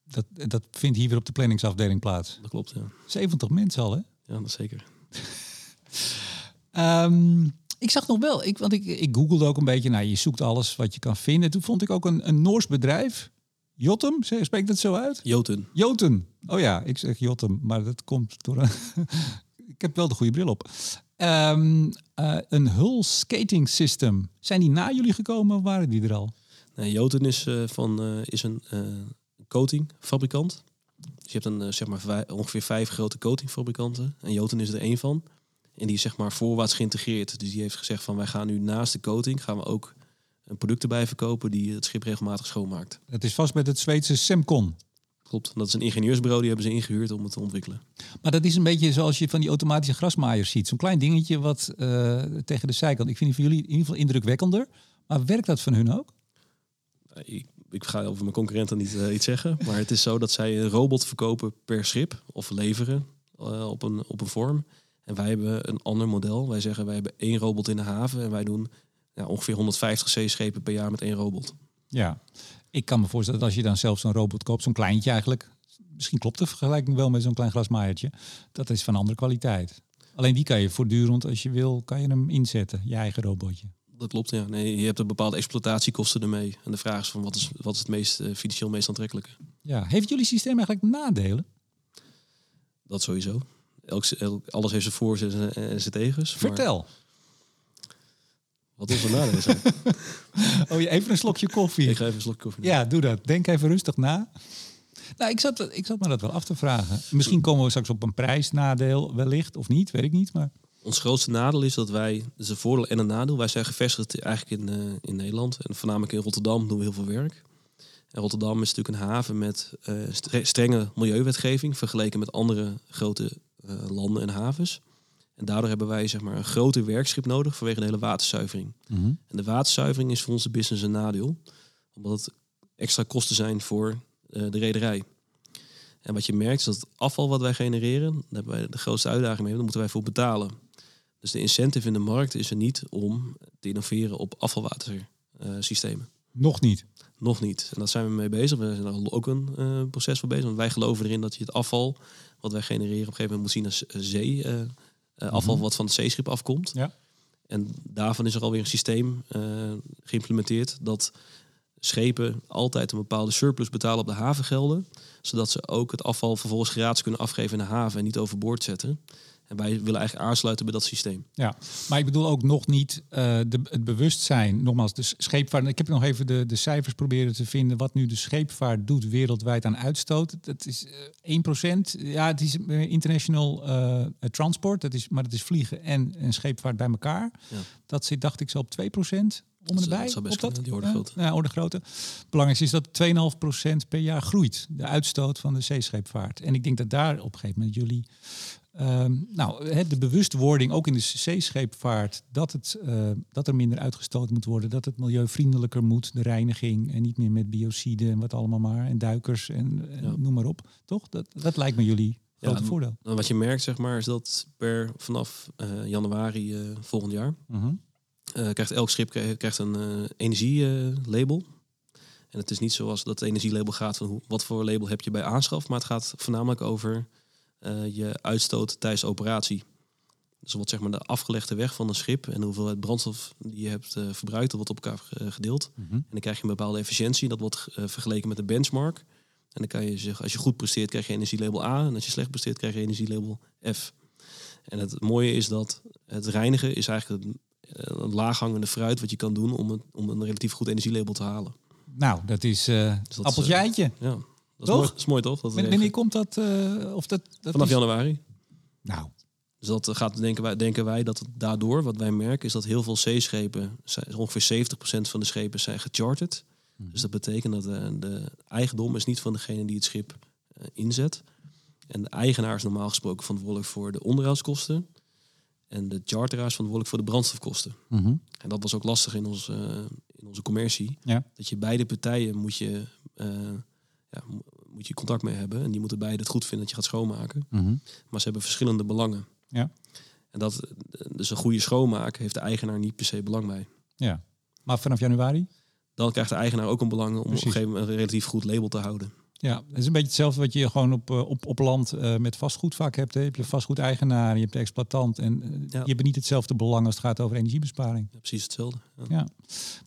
Dat, dat vindt hier weer op de planningsafdeling plaats. Dat klopt, ja. 70 mensen al, hè? Ja, dat zeker. Ehm, ik zag nog wel, ik, want ik, ik googelde ook een beetje. Nou, je zoekt alles wat je kan vinden. Toen vond ik ook een, een Noors bedrijf. Jotum, spreek dat zo uit? Jotun. Jotun. Oh ja, ik zeg Jotum, maar dat komt door een... ik heb wel de goede bril op. Ehm, eh, een Hull Skating System. Zijn die na jullie gekomen of waren die er al? Nee, Jotun is, eh, van, eh, is een coatingfabrikant. Dus je hebt een, zeg maar vij- ongeveer vijf grote coatingfabrikanten. En Jotun is er één van. En die is zeg maar voorwaarts geïntegreerd. Dus die heeft gezegd van wij gaan nu naast de coating... gaan we ook een product erbij verkopen die het schip regelmatig schoonmaakt. Het is vast met het Zweedse Semcon. Klopt. Dat is een ingenieursbureau, die hebben ze ingehuurd om het te ontwikkelen. Maar dat is een beetje zoals je van die automatische grasmaaiers ziet. Zo'n klein dingetje wat eh, tegen de zijkant. Ik vind die van jullie in ieder geval indrukwekkender. Maar werkt dat van hun ook? Eh, Ik, ik ga over mijn concurrenten niet eh, iets zeggen. Maar het is zo dat zij een robot verkopen per schip of leveren op, een, op een vorm. En wij hebben een ander model. Wij zeggen wij hebben één robot in de haven en wij doen ja, ongeveer 150 zeeschepen per jaar met één robot. Ja. Ik kan me voorstellen dat als je dan zelf zo'n robot koopt, zo'n kleintje eigenlijk. Misschien klopt de vergelijking wel met zo'n klein grasmaaiertje. Dat is van andere kwaliteit. Alleen die kan je voortdurend, als je wil, kan je hem inzetten. Je eigen robotje. Dat klopt, ja. Nee, je hebt een bepaalde exploitatiekosten ermee. En de vraag is van wat is, wat is het meest eh, financieel meest aantrekkelijke? Ja. Heeft jullie systeem eigenlijk nadelen? Dat sowieso. Elk, elk- alles heeft zijn voor- en zijn- en zijn tegens. maar Vertel. Wat onze nadelen zijn. Oh, je even een slokje koffie. ik ga even een slokje koffie nemen. Ja, doe dat. Denk even rustig na. Nou, ik zat, ik zat me dat wel af te vragen. Misschien komen we straks op een prijsnadeel, wellicht of niet, weet ik niet. Maar Ons grootste nadeel is dat wij, dat is een voordeel en een nadeel, wij zijn gevestigd eigenlijk in, eh, in Nederland. En voornamelijk in Rotterdam doen we heel veel werk. En Rotterdam is natuurlijk een haven met eh, stre- strenge milieuwetgeving vergeleken met andere grote eh, landen en havens. En daardoor hebben wij zeg maar, een groter werkschip nodig vanwege de hele waterzuivering. En de waterzuivering is voor onze business een nadeel, omdat het extra kosten zijn voor eh, de rederij. En wat je merkt is dat het afval wat wij genereren, daar hebben wij de grootste uitdaging mee, daar moeten wij voor betalen. Dus de incentive in de markt is er niet om te innoveren op afvalwatersystemen. nog niet. Nog niet. En daar zijn we mee bezig. We zijn er ook een eh, proces voor bezig. Want wij geloven erin dat je het afval wat wij genereren op een gegeven moment moet zien als eh, zee. Eh, afval wat van het zeeschip afkomt. Ja. En daarvan is er alweer een systeem eh, geïmplementeerd dat schepen altijd een bepaalde surplus betalen op de havengelden. Zodat ze ook het afval vervolgens gratis kunnen afgeven in de haven en niet overboord zetten. En wij willen eigenlijk aansluiten bij dat systeem. Ja, maar ik bedoel ook nog niet eh, de, het bewustzijn. Nogmaals, de scheepvaart. Ik heb nog even de, de cijfers proberen te vinden. Wat nu de scheepvaart doet wereldwijd aan uitstoot. Dat is eh 1%. Ja, het is eh, international transport. Dat is, maar dat is vliegen en, en scheepvaart bij elkaar. Ja. Dat zit, dacht ik, zo op 2%. Om en erbij. dat zou best op dat? die orde Ja, grootte. Ja, orde grootte. Belangrijk is dat 2,5% per jaar groeit. De uitstoot van de zeescheepvaart. En ik denk dat daar op een gegeven moment jullie Ehm, nou, de bewustwording ook in de zeescheepvaart dat, het, eh, dat er minder uitgestoten moet worden, dat het milieuvriendelijker moet, de reiniging en niet meer met biocide en wat allemaal maar, en duikers en, en Ja. noem maar op. Toch? Dat, dat lijkt me jullie grote en- voordeel. Wat je merkt, zeg maar, is dat per vanaf eh, januari eh, volgend jaar Mhm. krijgt elk schip krijgt een energielabel. en het is niet zoals dat energielabel gaat van hoe, wat voor label heb je bij aanschaf, maar het gaat voornamelijk over eh, je uitstoot tijdens de operatie. Dus wat zeg maar de afgelegde weg van een schip en de hoeveelheid brandstof die je hebt eh, verbruikt, dat wordt op elkaar eh, gedeeld. Mhm. En dan krijg je een bepaalde efficiëntie. Dat wordt vergeleken met de benchmark. En dan kan je zeggen, als je goed presteert, krijg je energielabel A. En als je slecht presteert, krijg je energielabel F. En het mooie is dat het reinigen is eigenlijk een, een laaghangende fruit wat je kan doen om, het, om een relatief goed energielabel te halen. Nou, dat is uh, Dus dat, appeltje. Ja, dat is, Toch? mooi, dat is mooi toch? Dat Wanneer komt dat? eh, of dat, dat Vanaf is- januari. Nou, Dus dat gaat, denken wij, denken wij dat het daardoor, wat wij merken, is dat heel veel zeeschepen, ongeveer 70% van de schepen zijn gecharterd. Dus dat betekent dat eh, de eigendom is niet van degene die het schip eh, inzet. En de eigenaar is normaal gesproken verantwoordelijk voor de onderhoudskosten. En de charteraar is verantwoordelijk voor de brandstofkosten. mhm. En dat was ook lastig in, ons, in onze commercie. Ja. Dat je beide partijen moet je, ja, mo- moet je contact mee hebben. En die moeten beide het goed vinden dat je gaat schoonmaken. Mhm. Maar ze hebben verschillende belangen. Ja. En dat, dus een goede schoonmaak heeft de eigenaar niet per se belang bij. ja. Maar vanaf januari? Dan krijgt de eigenaar ook een belang om op een gegeven moment een relatief goed label te houden. Ja, het is een beetje hetzelfde wat je gewoon op, eh, op, op land eh, met vastgoed vaak hebt. Hè. Je hebt je vastgoedeigenaar, je hebt de exploitant. En eh, Ja. je hebt niet hetzelfde belang als het gaat over energiebesparing. Ja, precies hetzelfde. Ja. Ja.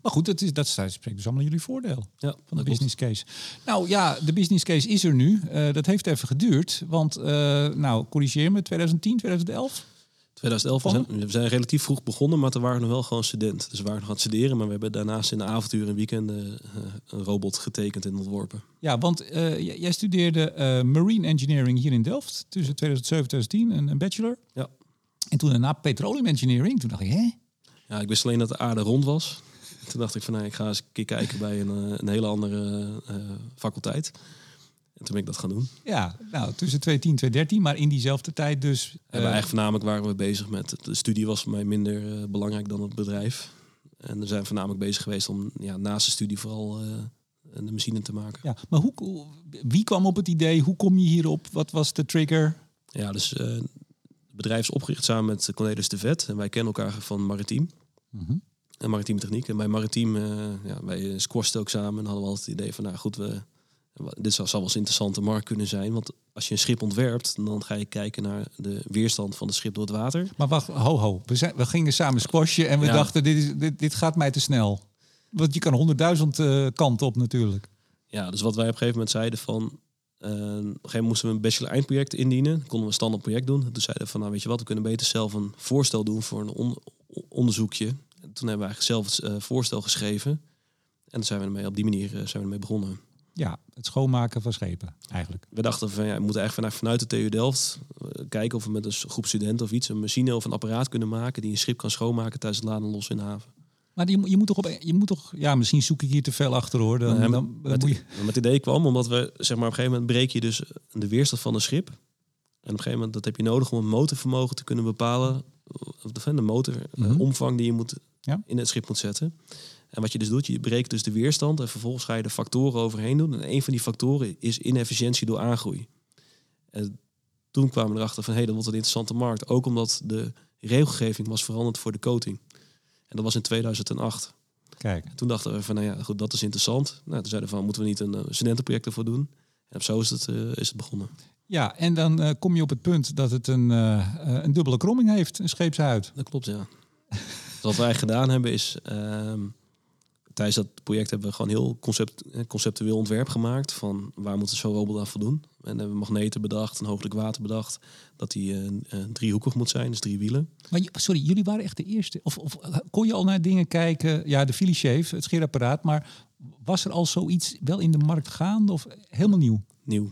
Maar goed, dat, is, dat spreekt dus allemaal jullie voordeel van de business case. Nou ja, de business case is er nu. Dat heeft even geduurd. Want, nou, corrigeer me, 2010, 2011? 2011, we zijn, we zijn relatief vroeg begonnen, maar toen waren we nog wel gewoon student. Dus we waren nog aan het studeren, maar we hebben daarnaast in de avonturen en weekenden eh, een robot getekend en ontworpen. Ja, want eh, jij studeerde eh, marine engineering hier in Delft tussen 2007 en 2010, een, een bachelor. Ja. En toen daarna petroleum engineering. Toen dacht ik, hè? Ja, ik wist alleen dat de aarde rond was. Toen dacht ik van, nou, ik ga eens een keer kijken bij een, een hele andere faculteit. En toen ben ik dat gaan doen. Ja, nou, tussen 2010 en 2013, maar in diezelfde tijd dus... Hebben eigenlijk voornamelijk waren we bezig met... De studie was voor mij minder eh, belangrijk dan het bedrijf. En we zijn voornamelijk bezig geweest om ja, naast de studie vooral eh, de machine te maken. Ja, maar hoe, wie kwam op het idee? Hoe kom je hierop? Wat was de trigger? Ja, dus eh, het bedrijf is opgericht samen met Cornelis de Vet. En wij kennen elkaar van Maritiem. Mhm. En maritieme techniek. En bij Maritiem, ja, wij squashten ook samen. En hadden we altijd het idee van, nou goed, we, dit zou, zou wel eens een interessante markt kunnen zijn. Want als je een schip ontwerpt, dan ga je kijken naar de weerstand van het schip door het water. Maar wacht, ho ho. We, zijn, we gingen samen squashen en we Ja. dachten, dit, is, dit, dit gaat mij te snel. Want je kan honderdduizend eh kanten op natuurlijk. Ja, dus wat wij op een gegeven moment zeiden van... eh, op een gegeven moment moesten we een bachelor-eindproject indienen. Konden we een standaard project doen. Toen zeiden we van, nou weet je wat, we kunnen beter zelf een voorstel doen voor een on- onderzoekje. En toen hebben we eigenlijk zelf het eh, voorstel geschreven. En toen zijn we ermee, op die manier zijn we ermee begonnen. Ja, het schoonmaken van schepen eigenlijk. We dachten van ja, we moeten eigenlijk vanuit, vanuit de TU Delft eh, kijken of we met een groep studenten of iets een machine of een apparaat kunnen maken die een schip kan schoonmaken tijdens het laden los in de haven. Maar je, moet- je moet toch op, je moet toch, ja, misschien zoek ik hier te veel achter hoor. Dan, Nee, dan, met, dan met, moet je, met het idee kwam omdat we zeg maar op een gegeven moment breek je dus de weerstand van een schip. En op een gegeven moment dat heb je nodig om een motorvermogen te kunnen bepalen. Of de, de motor eh, Mhm. omvang die je moet Ja. in het schip moet zetten. En wat je dus doet, je breekt dus de weerstand en vervolgens ga je de factoren overheen doen. En een van die factoren is inefficiëntie door aangroei. En toen kwamen we erachter van hé, hey, dat wordt een interessante markt. Ook omdat de regelgeving was veranderd voor de coating. En dat was in 2008. kijk. Toen dachten we van, nou ja, goed, dat is interessant. Nou, toen zeiden we van, moeten we niet een eh, studentenproject ervoor doen? En zo is het, eh, is het begonnen. Ja, en dan eh, kom je op het punt dat het een, een dubbele kromming heeft, een scheepshuid. Dat klopt, ja. Wat wij gedaan hebben is, ehm, tijdens dat project hebben we gewoon heel concept, eh, conceptueel ontwerp gemaakt van waar moet zo'n robot aan voldoen. En hebben we magneten bedacht, een hooglijk water bedacht, dat die eh, driehoekig moet zijn, dus drie wielen. Maar sorry, jullie waren echt de eerste. Of, of kon je al naar dingen kijken? Ja, de Philly Shave, het scheerapparaat. Maar was er al zoiets wel in de markt gaande of helemaal nieuw? nieuw.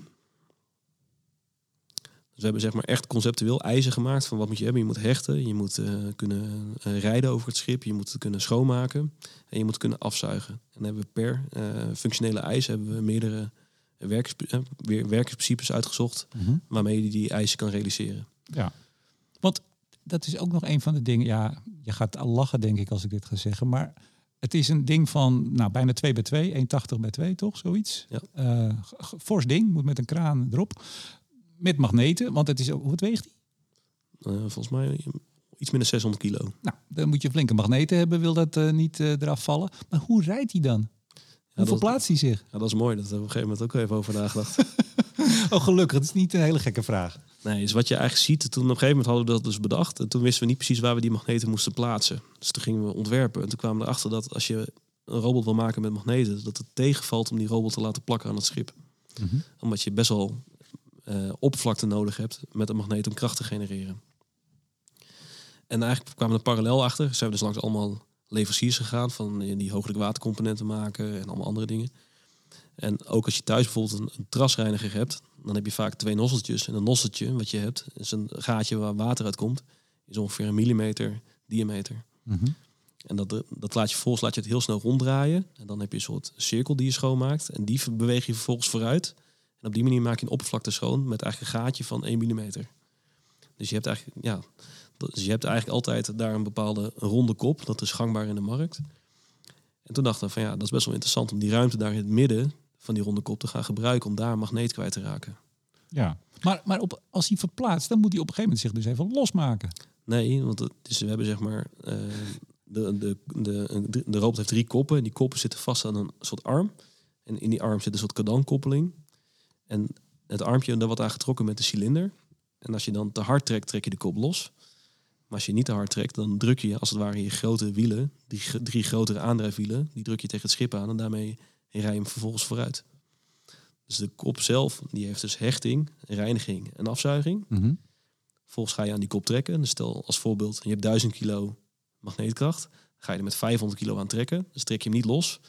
We hebben zeg maar echt conceptueel eisen gemaakt van wat moet je hebben. Je moet hechten, je moet eh, kunnen eh, rijden over het schip, je moet het kunnen schoonmaken en je moet kunnen afzuigen. En dan hebben we per eh, functionele eis hebben we meerdere werkers, werkingsprincipes uitgezocht waarmee je die eisen kan realiseren. Ja. Want dat is ook nog een van de dingen. Ja, je gaat al lachen, denk ik, als ik dit ga zeggen. Maar het is een ding van nou, bijna 2 bij 2, 1,80 bij 2, toch? Zoiets. Ja. Fors ding, moet met een kraan erop. Met magneten, want het is ook. Wat weegt die? Eh, volgens mij iets minder 600 kilo. Nou, dan moet je flinke magneten hebben, wil dat eh, niet eh, eraf vallen. Maar hoe rijdt hij dan? Hoe verplaatst hij zich? Ja, dat is mooi. Dat hebben we op een gegeven moment ook even over nagedacht. Oh, gelukkig. Het is niet een hele gekke vraag. Nee, dus wat je eigenlijk ziet, toen op een gegeven moment hadden we dat dus bedacht. En toen wisten we niet precies waar we die magneten moesten plaatsen. Dus toen gingen we ontwerpen. En toen kwamen we erachter dat als je een robot wil maken met magneten, dat het tegenvalt om die robot te laten plakken aan het schip. Mhm. Omdat je best wel eh, oppervlakte nodig hebt met een magneet om kracht te genereren. En eigenlijk kwamen we er parallel achter. Zijn we dus langs allemaal leveranciers gegaan van die hogelijk watercomponenten maken en allemaal andere dingen. En ook als je thuis bijvoorbeeld een, een trasreiniger hebt, dan heb je vaak twee nosseltjes. En een nosseltje wat je hebt, is een gaatje waar water uit komt, is ongeveer een millimeter diameter. Mhm. En dat, dat laat je vervolgens laat je het heel snel ronddraaien. En dan heb je een soort cirkel die je schoonmaakt. En die beweeg je vervolgens vooruit. En op die manier maak je een oppervlakte schoon met eigenlijk een gaatje van 1 mm. Dus je hebt eigenlijk, ja, dus je hebt eigenlijk altijd daar een bepaalde ronde kop. Dat is gangbaar in de markt. En toen dachten we van ja, dat is best wel interessant om die ruimte daar in het midden van die ronde kop te gaan gebruiken om daar een magneet kwijt te raken. Ja. Maar, maar op, als hij verplaatst, dan moet hij op een gegeven moment zich dus even losmaken. Nee, want het is, we hebben zeg maar. eh, de, de, de, de, de robot heeft drie koppen. En die koppen zitten vast aan een soort arm. En in die arm zit een soort kardankoppeling. En het armpje, daar wordt aan getrokken met de cilinder. En als je dan te hard trekt, trek je de kop los. Maar als je niet te hard trekt, dan druk je als het ware je grote wielen, die drie grotere aandrijfwielen, die druk je tegen het schip aan en daarmee rij je hem vervolgens vooruit. Dus de kop zelf, die heeft dus hechting, reiniging en afzuiging. Mhm. Vervolgens ga je aan die kop trekken. Dus stel als voorbeeld, je hebt 1000 kilo magneetkracht. Ga je er met 500 kilo aan trekken. Dus trek je hem niet los.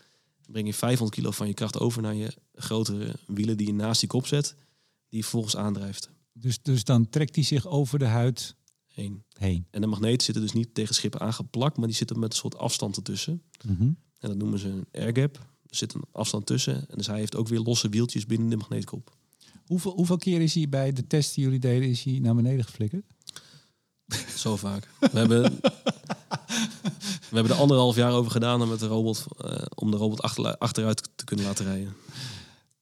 Dan breng je 500 kilo van je kracht over naar je grotere wielen die je naast die kop zet. Die je vervolgens aandrijft. Dus, dus dan trekt hij zich over de huid Heen. heen. En de magneet zitten dus niet tegen schippen aangeplakt, maar die zitten met een soort afstand ertussen. Mhm. En dat noemen ze een airgap. Er zit een afstand tussen. En dus hij heeft ook weer losse wieltjes binnen de magneetkop. Hoeveel, hoeveel keer is hij bij de test die jullie deden, is hij naar beneden geflikkerd? Zo vaak. We hebben, we hebben er anderhalf jaar over gedaan om, met de robot, eh, om de robot achter, achteruit te kunnen laten rijden.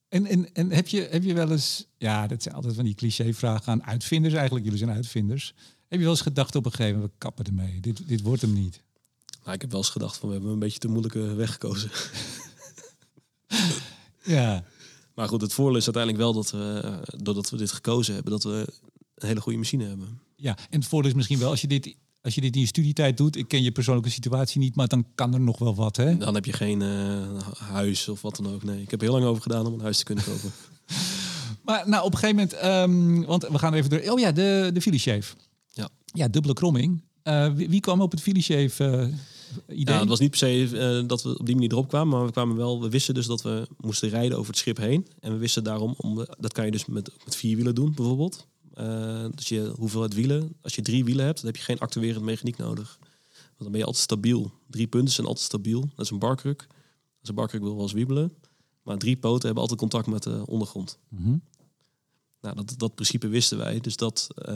En, en, en heb, je, heb je wel eens, ja, dat zijn altijd van die cliché-vragen aan uitvinders eigenlijk. Jullie zijn uitvinders. Heb je wel eens gedacht op een gegeven moment, we kappen ermee. Dit, dit wordt hem niet. Maar ik heb wel eens gedacht van we hebben een beetje te moeilijke weg gekozen. Ja, Maar goed, het voordeel is uiteindelijk wel dat we, eh, doordat we dit gekozen hebben, dat we een hele goede machine hebben. ja. en het voordeel is misschien wel, als je, dit, als je dit in je studietijd doet, ik ken je persoonlijke situatie niet, maar dan kan er nog wel wat, hè? Dan heb je geen eh, huis of wat dan ook. Nee, ik heb heel lang over gedaan om een huis te kunnen kopen. Maar nou, op een gegeven moment, ehm, want we gaan even door. Oh ja, de, de Philly-shave. Ja. Ja, dubbele kromming. Eh, wie, wie kwam op het Philly-shave eh, idee? Ja, het was niet per se dat we op die manier erop kwamen, maar we kwamen wel. We wisten dus dat we moesten rijden over het schip heen. En we wisten daarom, om, dat kan je dus met, met vier wielen doen, bijvoorbeeld. Eh, dus je hoeveelheid wielen. Als je drie wielen hebt, dan heb je geen actuerend mechaniek nodig. Want dan ben je altijd stabiel. Drie punten zijn altijd stabiel. Dat is een barkruk. Dus een barkruk wil wel eens wiebelen. Maar drie poten hebben altijd contact met de ondergrond. Mhm. Nou, dat, dat principe wisten wij. Dus dat eh,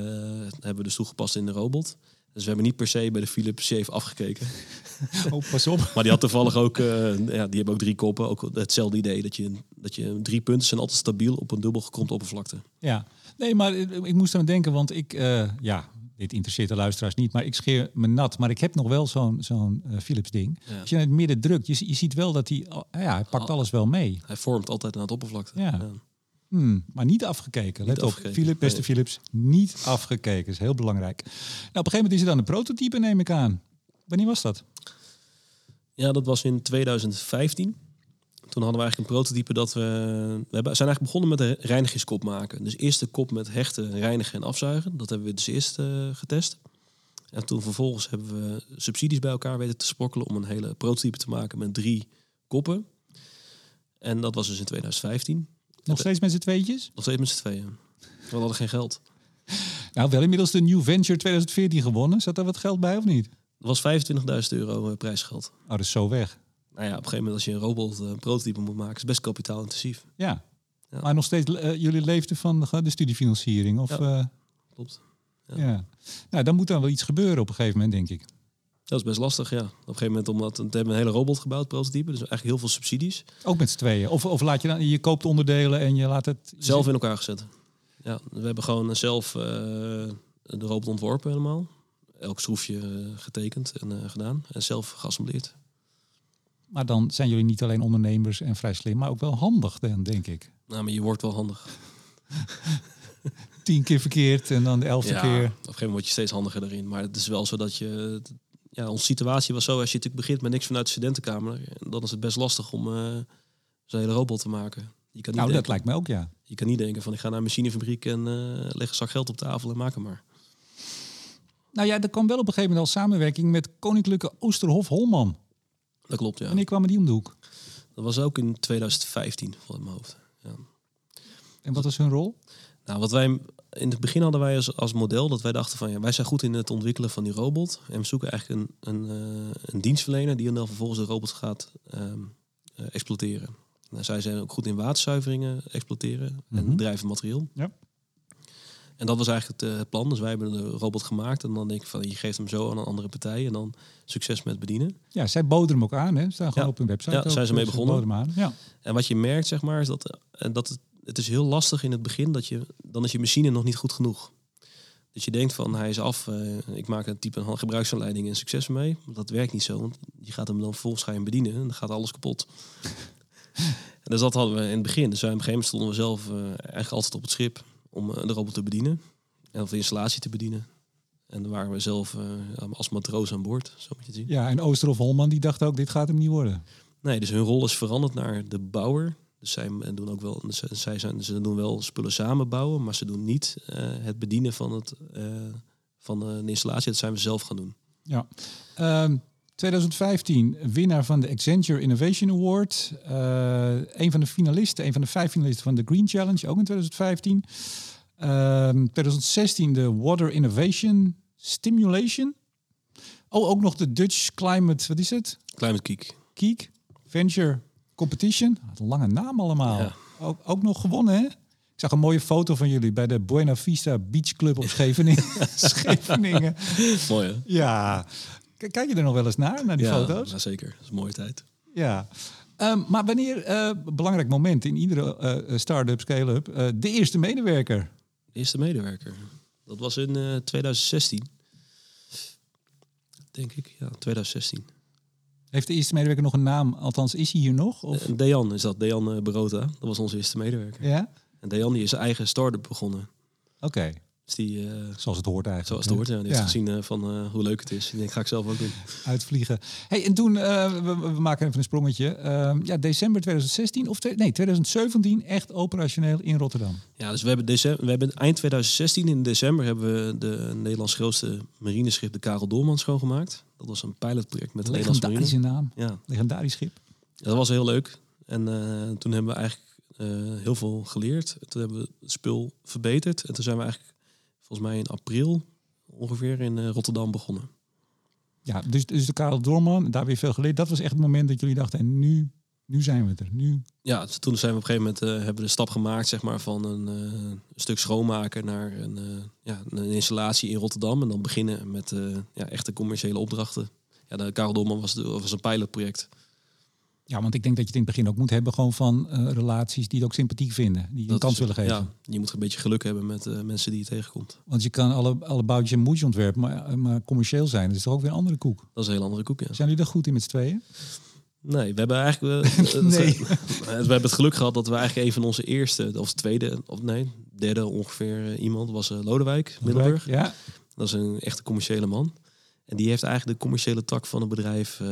hebben we dus toegepast in de robot. Dus we hebben niet per se bij de Philips Shave afgekeken. Oh, pas op. Maar die had toevallig ook, eh, ja, die hebben ook drie koppen. Ook hetzelfde idee dat je, dat je drie punten zijn altijd stabiel op een dubbel gekromd oppervlakte. Ja, nee, maar ik ik moest aan denken, want ik, eh, ja, dit interesseert de luisteraars niet, maar ik scheer me nat. Maar ik heb nog wel zo'n zo'n eh, Philips ding. Ja. Als je in het midden drukt, je, je ziet wel dat hij, ja, hij pakt alles wel mee. Hij vormt altijd aan het oppervlakte. Ja. Hmm, maar niet afgekeken. Let Niet op, afgekeken, Philips, beste nee. Philips, niet afgekeken. is heel belangrijk. Nou, op een gegeven moment is er dan een prototype, neem ik aan. Wanneer was dat? Ja, dat was in 2015. Toen hadden we eigenlijk een prototype dat we... We hebben, zijn eigenlijk begonnen met de reinigingskop maken. Dus eerst de kop met hechten, reinigen en afzuigen. Dat hebben we dus eerst eh, getest. En toen vervolgens hebben we subsidies bij elkaar weten te sprokkelen... om een hele prototype te maken met drie koppen. En dat was dus in 2015. Nog steeds met z'n tweetjes? Nog steeds met z'n tweeën. We hadden geen geld. Nou, wel inmiddels de New Venture 2014 gewonnen. Zat daar wat geld bij of niet? Dat was 25.000 euro eh, prijsgeld. Oh, dat is zo weg. Nou ja, op een gegeven moment als je een robot eh, prototype moet maken... is best kapitaalintensief. Ja. Ja. Maar nog steeds, eh, jullie leefden van de, de studiefinanciering? Of, Ja. ja. Klopt. ja. Ja. Nou, dan moet dan wel iets gebeuren op een gegeven moment, denk ik. Dat is best lastig, ja. Op een gegeven moment, omdat we hebben een hele robot gebouwd, prototype. Dus eigenlijk heel veel subsidies. Ook met z'n tweeën. Of, of laat je dan, je koopt onderdelen en je laat het... Zelf in elkaar gezet. Ja, we hebben gewoon zelf eh, de robot ontworpen helemaal. Elk schroefje eh, getekend en eh, gedaan. En zelf geassembleerd. Maar dan zijn jullie niet alleen ondernemers en vrij slim, maar ook wel handig dan, denk ik. Nou, maar je wordt wel handig. Tien keer verkeerd en dan de elfde Ja, keer. op een gegeven moment word je steeds handiger daarin. Maar het is wel zo dat je... Ja, onze situatie was zo, als je natuurlijk begint met niks vanuit de studentenkamer... dan is het best lastig om eh zo'n hele robot te maken. Je kan niet, Nou, dat lijkt mij ook, ja. je kan niet denken van ik ga naar een machinefabriek en eh, leg een zak geld op tafel en maak hem maar. Nou ja, er kwam wel op een gegeven moment al samenwerking met Koninklijke Oosterhof Holman. Dat klopt, ja. Wanneer kwamen die om de hoek? Dat was ook in 2015, volgens mijn hoofd. Ja. En wat was hun rol? Nou, wat wij in het begin hadden wij als, als model dat wij dachten van ja, wij zijn goed in het ontwikkelen van die robot. En we zoeken eigenlijk een, een, eh, een dienstverlener die dan vervolgens de robot gaat ehm, eh, exploiteren. Nou, zij zijn ook goed in waterzuiveringen exploiteren Mhm. en drijvend materieel. Ja. En dat was eigenlijk het, eh, het plan. Dus wij hebben de robot gemaakt en dan denk ik van je geeft hem zo aan een andere partij en dan succes met bedienen. Ja, zij boden hem ook aan, hè? Staan gewoon Ja. op hun website. Ja, ook, zijn ze mee dus begonnen. boden hem aan. Ja. En wat je merkt, zeg maar, is dat, eh, dat het, het is heel lastig in het begin dat je dan is je machine nog niet goed genoeg. Dus je denkt van hij is af, eh, ik maak een type een gebruiksaanleiding en succes mee. Maar dat werkt niet zo, want je gaat hem dan vervolgens ga je hem bedienen en dan gaat alles kapot. en dus dat hadden we in het begin. Dus wij op een gegeven moment stonden we zelf eh, eigenlijk altijd op het schip om eh, de robot te bedienen. En of de installatie te bedienen. En dan waren we zelf eh, als matroos aan boord, zo moet je het zien. ja, en Oosterhof Holman die dacht ook, dit gaat hem niet worden. Nee, dus hun rol is veranderd naar de bouwer. Dus zij doen ook wel, ze- zij zijn, ze doen wel spullen samen bouwen, maar ze doen niet eh, het bedienen van, het, eh, van de, de installatie. Dat zijn we zelf gaan doen. Ja. Ehm, 2015 winnaar van de Accenture Innovation Award. Eh, een van de finalisten, een van de vijf finalisten van de Green Challenge, ook in 2015. Ehm, 2016 de Water Innovation Stimulation. Oh, ook nog de Dutch Climate, wat is het? Climate Geek. Geek Venture Competition. Lange naam allemaal. Ja. Ook, ook nog gewonnen, hè? Ik zag een mooie foto van jullie bij de Buena Vista Beach Club op Scheveningen. Scheveningen. Mooi hè? Ja. Kijk je er nog wel eens naar, naar die ja, foto's? ja, zeker. Dat is een mooie tijd. Ja. Ehm, maar wanneer, eh, belangrijk moment in iedere eh, start-up, scale-up, de eerste medewerker. De eerste medewerker. Dat was in eh, 2016. Denk ik, ja, 2016. Heeft de eerste medewerker nog een naam? Althans, is hij hier nog? Of? Dejan is dat, Dejan Barota. Dat was onze eerste medewerker. ja? En Dejan die is zijn eigen start-up begonnen. Oké, Dus die, eh, zoals het hoort eigenlijk. zoals het hoort, ja, die Ja. heeft gezien eh, van eh, hoe leuk het is. Ik denk, ga ik zelf ook doen. Uitvliegen. Hey, en toen, we, we maken even een sprongetje. Ehm, ja, december 2016 of nee, 2017 echt operationeel in Rotterdam. Ja, dus we hebben, december, we hebben eind 2016 in december hebben we de Nederlands grootste marineschip, de Karel Doorman, schoongemaakt. Dat was een pilotproject met de Nederlandse Legendarische marine. naam. Ja, Legendarisch schip. dat was heel leuk. En toen hebben we eigenlijk heel veel geleerd. Toen hebben we het spul verbeterd. En toen zijn we eigenlijk volgens mij in april ongeveer in eh, Rotterdam begonnen. Ja, dus, dus de Karel Doorman, daar weer veel geleerd. Dat was echt het moment dat jullie dachten, en nu, nu zijn we er. Nu. Ja, toen zijn we op een gegeven moment eh, hebben we de stap gemaakt zeg maar, van een, eh, stuk schoonmaken naar een, ja, een installatie in Rotterdam. En dan beginnen met ja, echte commerciële opdrachten. Ja, de Karel Dolman was, de, was een pilotproject. Ja, want ik denk dat je het in het begin ook moet hebben gewoon van eh, relaties die het ook sympathiek vinden. Die je een kans is- willen geven. Ja, je moet een beetje geluk hebben met eh, mensen die je tegenkomt. Want je kan alle, alle boutjes en moedjes ontwerpen, maar, maar commercieel zijn. Dat is toch ook weer een andere koek. Dat is een heel andere koek, ja. Zijn jullie er goed in met z'n tweeën? Nee, we hebben eigenlijk... eh, Nee. we hebben het geluk gehad dat we eigenlijk een van onze eerste, of tweede, of nee, derde ongeveer eh, iemand was eh, Lodewijk Middelburg. Ja. Dat is een echte commerciële man. En die heeft eigenlijk de commerciële tak van het bedrijf eh,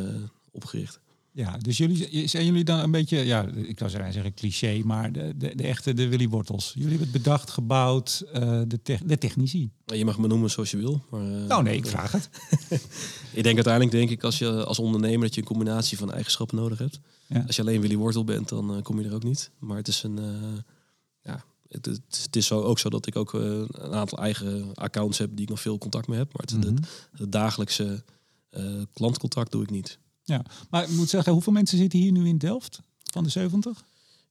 opgericht. Ja, dus jullie, zijn jullie dan een beetje, ja, ik zou zeggen cliché, maar de, de, de echte de Willy Wortels. Jullie hebben het bedacht, gebouwd, eh, de, tech- de technici. Je mag me noemen zoals je wil. Maar, eh, Nou nee, ik vraag het. Ik denk uiteindelijk denk ik als je als ondernemer dat je een combinatie van eigenschappen nodig hebt. Ja. Als je alleen Willy Wortel bent, dan eh, kom je er ook niet. Maar het is een ja, het, het, is- zo, ook zo dat ik ook een aantal eigen accounts heb die ik nog veel contact mee heb. Maar het, Mhm. het, het dagelijkse klantcontact doe ik niet. Ja, maar ik moet zeggen, hoeveel mensen zitten hier nu in Delft van de 70? Oké,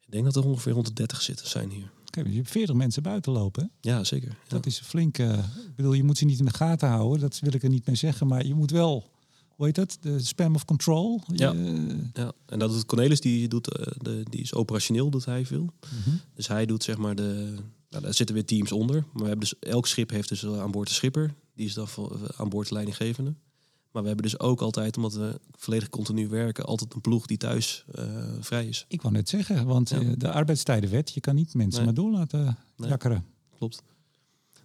Ik denk dat er ongeveer rond de 30 zitten zijn hier. dus je hebt 40 mensen buiten lopen. hè? Ja, zeker. Ja. Dat is flink. eh, ik bedoel, je moet ze niet in de gaten houden. Dat wil ik er niet mee zeggen. Maar je moet wel, hoe heet dat? De spam of control. Ja. Ja, en dat doet Cornelis, die, doet, eh, de, die is operationeel, doet hij veel. Mhm. Dus hij doet zeg maar de. Nou, daar zitten weer teams onder. Maar we hebben dus elk schip heeft dus wel aan boord de schipper. Die is dan voor- eh, aan boord de leidinggevende. Maar we hebben dus ook altijd, omdat we volledig continu werken, altijd een ploeg die thuis eh, vrij is. Ik wou net zeggen, want Ja. eh, de arbeidstijdenwet, je kan niet mensen Nee. maar door laten Nee. jakkeren. Klopt.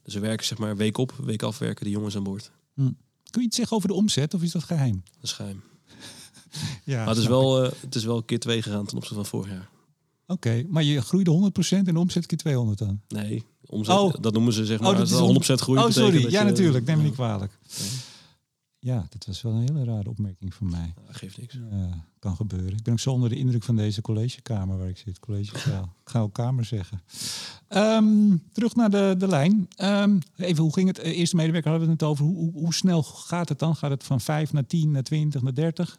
Dus we werken zeg maar week op, week af werken de jongens aan boord. Kun je iets zeggen over de omzet of is dat geheim? Dat is geheim. Ja, maar het is, wel, eh, het is wel keer twee gegaan ten opzichte van vorig jaar. Oké, maar je groeide 100% en de omzet keer 200 dan? Nee, omzet, Oh. dat noemen ze zeg Oh, maar dat als is het om- 100% groei Oh, sorry. dat Ja, je- natuurlijk. Neem me niet kwalijk. Ja, dit was wel een hele rare opmerking van mij. ja, geeft niks. Ja, kan gebeuren. Ik ben ook zo onder de indruk van deze collegekamer waar ik zit. Collegezaal. Ik ga ook kamer zeggen. Ehm, terug naar de, de lijn. Ehm, even, hoe ging het? Eh, Eerste medewerker hadden we het over. Hoe, hoe, hoe snel gaat het dan? Gaat het van 5 naar 10, naar 20, naar 30?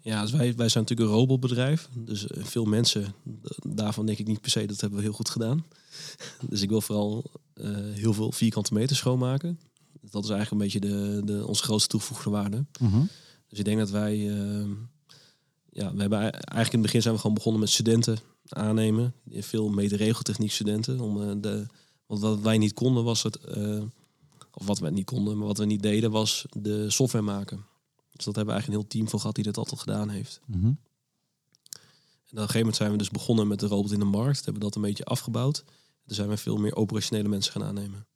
Ja, dus wij, wij zijn natuurlijk een robotbedrijf. Dus eh, veel mensen, daarvan denk ik niet per se dat hebben we heel goed gedaan. Dus ik wil vooral eh, heel veel vierkante meter schoonmaken. Dat is eigenlijk een beetje de, de, onze grootste toegevoegde waarde. Dus ik denk dat wij, eh, ja, we hebben ei- eigenlijk in het begin zijn we gewoon begonnen met studenten aannemen. Veel mede-regeltechniek studenten. Om, eh, de, want wat wij niet konden was het, eh, of wat wij niet konden, maar wat we niet deden was de software maken. Dus dat hebben we eigenlijk een heel team voor gehad die dat altijd gedaan heeft. Mhm. En op een gegeven moment zijn we dus begonnen met de robot in de markt. Hebben dat een beetje afgebouwd. Toen zijn we veel meer operationele mensen gaan aannemen.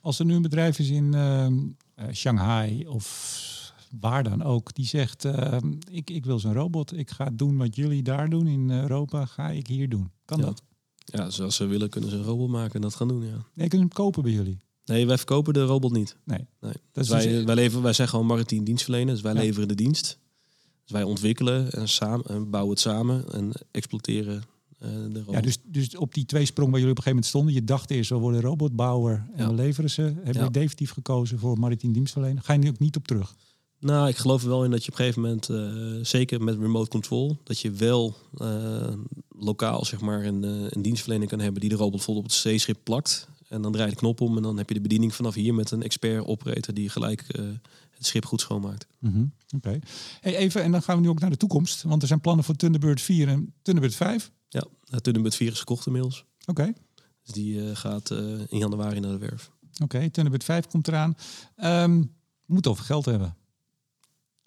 Als er nu een bedrijf is in ehm, eh, Shanghai of waar dan ook, die zegt: ehm, ik, ik wil zo'n robot, ik ga doen wat jullie daar doen in Europa, ga ik hier doen. Kan Ja. dat? Ja, zoals ze willen kunnen ze een robot maken en dat gaan doen, ja. Nee, kun je hem kopen bij jullie? Nee, wij verkopen de robot niet. Nee. Nee. Dat is wij, dus- wij, leveren, wij zijn gewoon maritiem dienstverlener, dus wij Ja. leveren de dienst. Dus wij ontwikkelen en, samen, en bouwen het samen en exploiteren eh, de robot. Ja, dus, dus op die twee sprong waar jullie op een gegeven moment stonden, je dacht eerst, we worden robotbouwer en Ja. we leveren ze. Hebben Ja. jullie definitief gekozen voor maritiem dienstverlener? Ga je nu ook niet op terug? Nou, ik geloof er wel in dat je op een gegeven moment, eh, zeker met remote control, dat je wel eh, lokaal zeg maar een, eh, een dienstverlener kan hebben die de robot bijvoorbeeld op het zeeschip plakt. En dan draai je de knop om en dan heb je de bediening vanaf hier met een expert operator die gelijk eh, het schip goed schoonmaakt. Mhm, Oké. Hey, even, en dan gaan we nu ook naar de toekomst. Want er zijn plannen voor Thunderbird 4 en Thunderbird 5. Ja, het Thunderbird 4 is gekocht inmiddels. Oké. Dus die eh, gaat eh, in januari naar de werf. Oké, Thunderbird 5 komt eraan. Ehm, we moeten over geld hebben.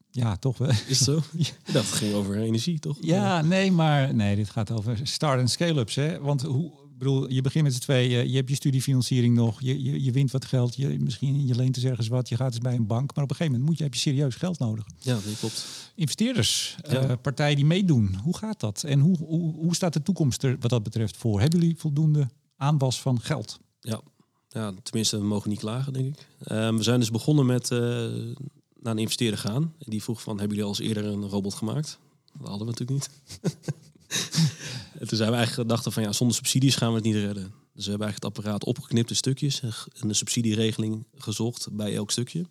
Ja, toch wel. Is het zo? Het ging over energie, toch? Ja, nee, maar nee, dit gaat over start- en scale-ups. Hè? Want hoe, bedoel, je begint met z'n tweeën, je hebt je studiefinanciering nog, je, je, je wint wat geld, je, misschien je leent eens ergens wat, je gaat eens bij een bank. Maar op een gegeven moment moet je, heb je serieus geld nodig. Ja, dat klopt. Investeerders, Ja. eh, partijen die meedoen, hoe gaat dat? En hoe, hoe, hoe staat de toekomst er wat dat betreft voor? Hebben jullie voldoende aanwas van geld? Ja, tenminste, we mogen niet klagen, denk ik. Ehm, we zijn dus begonnen met eh, naar een investeerder gaan. En die vroeg van, hebben jullie al eens eerder een robot gemaakt? Dat hadden we natuurlijk niet. en toen zijn we eigenlijk gedacht van, ja, zonder subsidies gaan we het niet redden. Dus we hebben eigenlijk het apparaat opgeknipt in stukjes en een subsidieregeling gezocht bij elk stukje.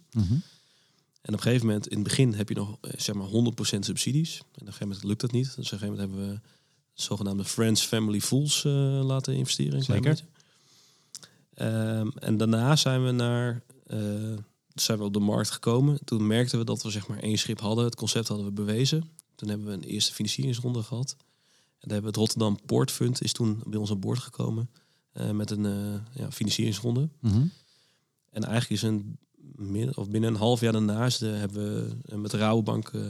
En op een gegeven moment, in het begin heb je nog eh, zeg maar 100% subsidies. En op een gegeven moment lukt dat niet. Dus op een gegeven moment hebben we zogenaamde Friends Family Fools eh, laten investeren. Zeker. Ehm, en daarna zijn we naar eh, zijn we op de markt gekomen. Toen merkten we dat we zeg maar één schip hadden. Het concept hadden we bewezen. Toen hebben we een eerste financieringsronde gehad. Dan hebben we het Rotterdam Port Fund is toen bij ons aan boord gekomen eh, met een eh, ja, financieringsronde. Mhm. En eigenlijk is een of binnen een half jaar daarna is de, hebben we eh, met de Rabobank eh,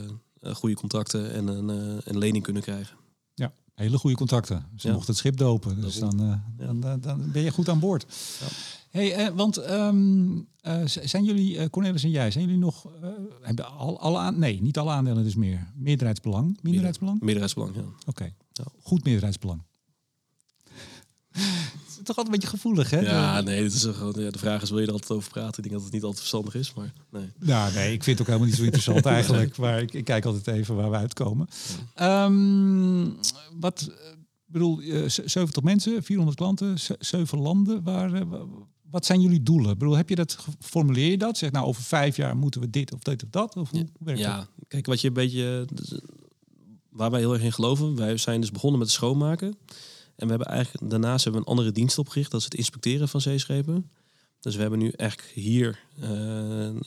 eh, goede contacten en een, eh, een lening kunnen krijgen. Ja, hele goede contacten. Ze Ja. mochten het schip dopen, dus dan, eh, Ja. dan, dan, ben je goed aan boord. Ja. Hey, eh, want ehm, eh, zijn jullie, eh, Cornelis en jij, zijn jullie nog, eh, hebben al, alle aan, nee, niet alle aandelen dus meer. Meerderheidsbelang, minderheidsbelang? Meerderheidsbelang, ja. Oké, Goed meerderheidsbelang. Het is toch altijd een beetje gevoelig, hè? Ja, nee, dit is gewoon, ja, de vraag is, wil je er altijd over praten? Ik denk dat het niet altijd verstandig is, maar nee. Nou, nee, ik vind het ook helemaal niet zo interessant eigenlijk. Maar ik, ik kijk altijd even waar we uitkomen. Ehm, wat, eh, bedoel, eh, z- 70 mensen, 400 klanten, z- 7 landen. Waar, eh, wa- wat zijn jullie doelen? Ik bedoel, heb je dat, formuleer je dat? Zeg nou, over vijf jaar moeten we dit of dit of dat? Of hoe, werkt dat? Ja, kijk, wat je een beetje... waar wij heel erg in geloven, wij zijn dus begonnen met schoonmaken. En we hebben eigenlijk, daarnaast hebben we een andere dienst opgericht, dat is het inspecteren van zeeschepen. Dus we hebben nu eigenlijk hier eh,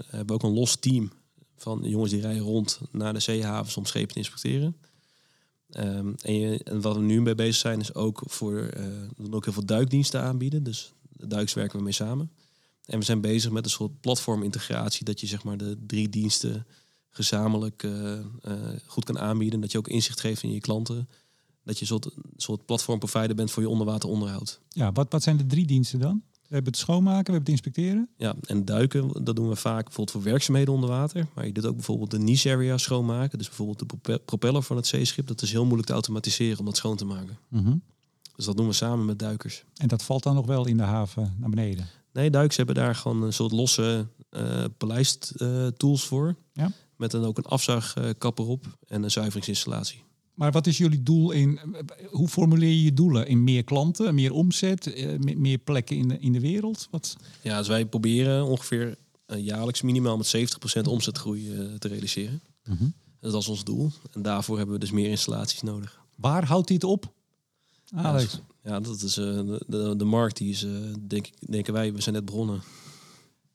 hebben ook een los team van jongens die rijden rond naar de zeehavens om schepen te inspecteren. Ehm, en, wat we nu mee bezig zijn, is ook voor eh, we doen ook heel veel duikdiensten aanbieden. Dus duiks werken we mee samen. En we zijn bezig met een soort platformintegratie, dat je zeg maar de drie diensten gezamenlijk eh, eh, goed kan aanbieden. Dat je ook inzicht geeft in je klanten. Dat je een soort, soort platformprovider bent voor je onderwateronderhoud. Ja, wat, wat zijn de drie diensten dan? We hebben het schoonmaken, we hebben het inspecteren. Ja, en duiken, dat doen we vaak bijvoorbeeld voor werkzaamheden onder water. Maar je doet ook bijvoorbeeld de niche area schoonmaken. Dus bijvoorbeeld de prope- propeller van het zeeschip. Dat is heel moeilijk te automatiseren om dat schoon te maken. Dus dat doen we samen met duikers. En dat valt dan nog wel in de haven naar beneden. Nee, duikers hebben daar gewoon een soort losse eh palijst-tools voor. Ja. Met dan ook een afzuigkap erop en een zuiveringsinstallatie. Maar wat is jullie doel in? Hoe formuleer je je doelen? In meer klanten, meer omzet, eh, me- meer plekken in de, in de wereld? Wat? Ja, dus wij proberen ongeveer eh, jaarlijks minimaal met 70% omzetgroei eh, te realiseren. En dat is ons doel. En daarvoor hebben we dus meer installaties nodig. Waar houdt dit op? Alex. Ja, dat is de, de, de markt die is, denk denken wij, we zijn net begonnen.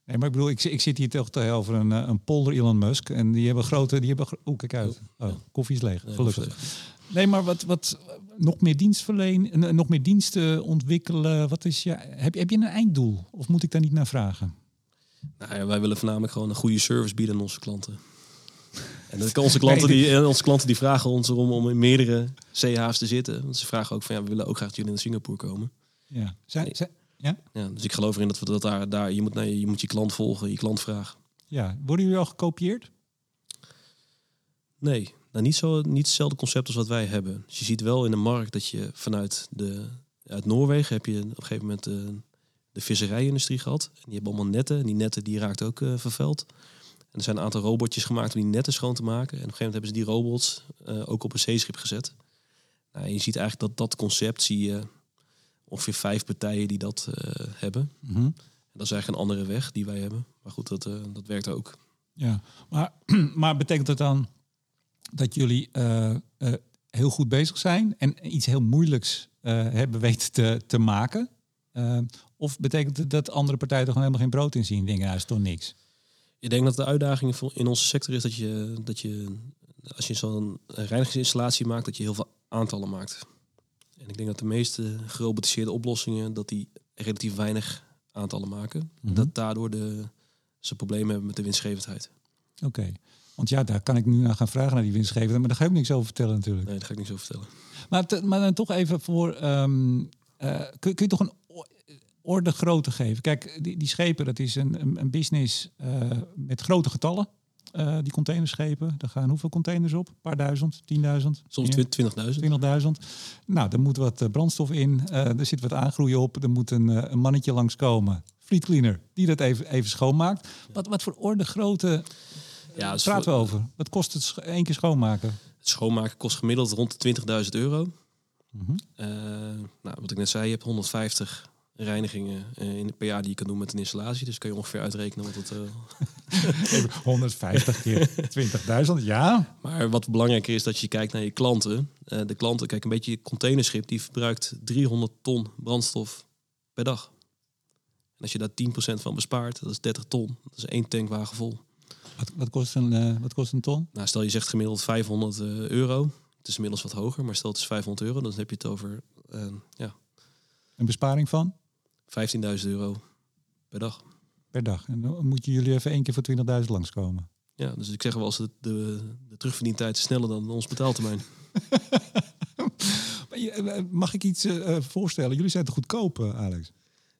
Nee, maar ik bedoel, ik, ik zit hier toch te over een, eh, een polder Elon Musk. En die hebben grote, die hebben... Oeh, kijk uit. Oh, koffie is leeg, gelukkig. Nee, maar wat, wat nog meer dienstverlenen, eh, nog meer diensten ontwikkelen. Wat is je, heb, je- heb je een einddoel? Of moet ik daar niet naar vragen? Nou ja, wij willen voornamelijk gewoon een goede service bieden aan onze klanten. En dat kan onze, klanten die, onze klanten die vragen ons erom om in meerdere CH's te zitten. Want ze vragen ook van ja, we willen ook graag dat jullie naar Singapore komen. Ja. Zijn, zijn- ja? Ja, dus ik geloof erin dat we dat daar, daar je, moet, nee, je moet je klant volgen, je klant vragen. ja. Worden jullie al gekopieerd? Nee, nou, niet, zo, niet hetzelfde concept als wat wij hebben. Dus je ziet wel in de markt dat je vanuit de, uit Noorwegen heb je op een gegeven moment eh, de visserijindustrie gehad. En die hebben allemaal netten. En die netten die raakt ook eh, vervuild. En er zijn een aantal robotjes gemaakt om die netten schoon te maken. En op een gegeven moment hebben ze die robots eh, ook op een zeeschip gezet. Nou, en je ziet eigenlijk dat dat concept zie je ongeveer vijf partijen die dat eh, hebben. Mhm. En dat is eigenlijk een andere weg die wij hebben. Maar goed, dat, eh, dat werkt ook. Ja, maar, maar betekent dat dan dat jullie eh, heel goed bezig zijn en iets heel moeilijks hebben weten te, te maken? Of betekent het dat andere partijen er gewoon helemaal geen brood in zien? Dingen, nou toch niks. Ik denk dat de uitdaging in onze sector is dat je, dat je als je zo'n reinigingsinstallatie maakt, dat je heel veel aantallen maakt. En ik denk dat de meeste gerobotiseerde oplossingen, dat die relatief weinig aantallen maken. Mhm. Dat daardoor de, ze problemen hebben met de winstgevendheid. Oké. Want ja, daar kan ik nu naar gaan vragen naar die winstgevende, maar daar ga ik niks over vertellen natuurlijk. Nee, dat ga ik niet zo vertellen. Maar, te- maar dan toch even voor. ehm, eh, kun, kun je toch een orde grootte geven? Kijk, die, die schepen, dat is een, een, een business eh, met grote getallen. Eh, die containerschepen, daar gaan hoeveel containers op? Een paar duizend, tienduizend? Soms? 20.000. 20.000. Nou, er moet wat eh, brandstof in, eh, er zit wat aangroeien op, er moet een, een mannetje langskomen. Fleet cleaner, die dat even, even schoonmaakt. Wat, wat voor orde grootte Ja, dus praten we over? Wat kost het één keer schoonmaken? Het schoonmaken kost gemiddeld rond de 20.000 euro. Mhm. Nou, wat ik net zei, je hebt 150 reinigingen eh, in, per jaar die je kan doen met een installatie. Dus kun je ongeveer uitrekenen wat het... eh, Even 150 keer 20.000, ja. Maar wat belangrijker is dat je kijkt naar je klanten. Eh, de klanten, kijk, een beetje containerschip die verbruikt 300 ton brandstof per dag. En als je daar 10% van bespaart, dat is 30 ton. Dat is één tankwagen vol. Wat, wat, kost een, eh, wat kost een ton? Nou, stel je zegt gemiddeld 500 eh, euro. Het is inmiddels wat hoger, maar stel het is 500 euro, dan heb je het over eh, ja, Een besparing van? 15.000 euro per dag. Per dag. En dan moeten jullie even één keer voor 20.000 langskomen. Ja, dus ik zeg wel eens de, de, de terugverdientijd is sneller dan ons betaaltermijn. Eh, Mag ik iets eh, eh, voorstellen? Jullie zijn te goedkoop, Alex.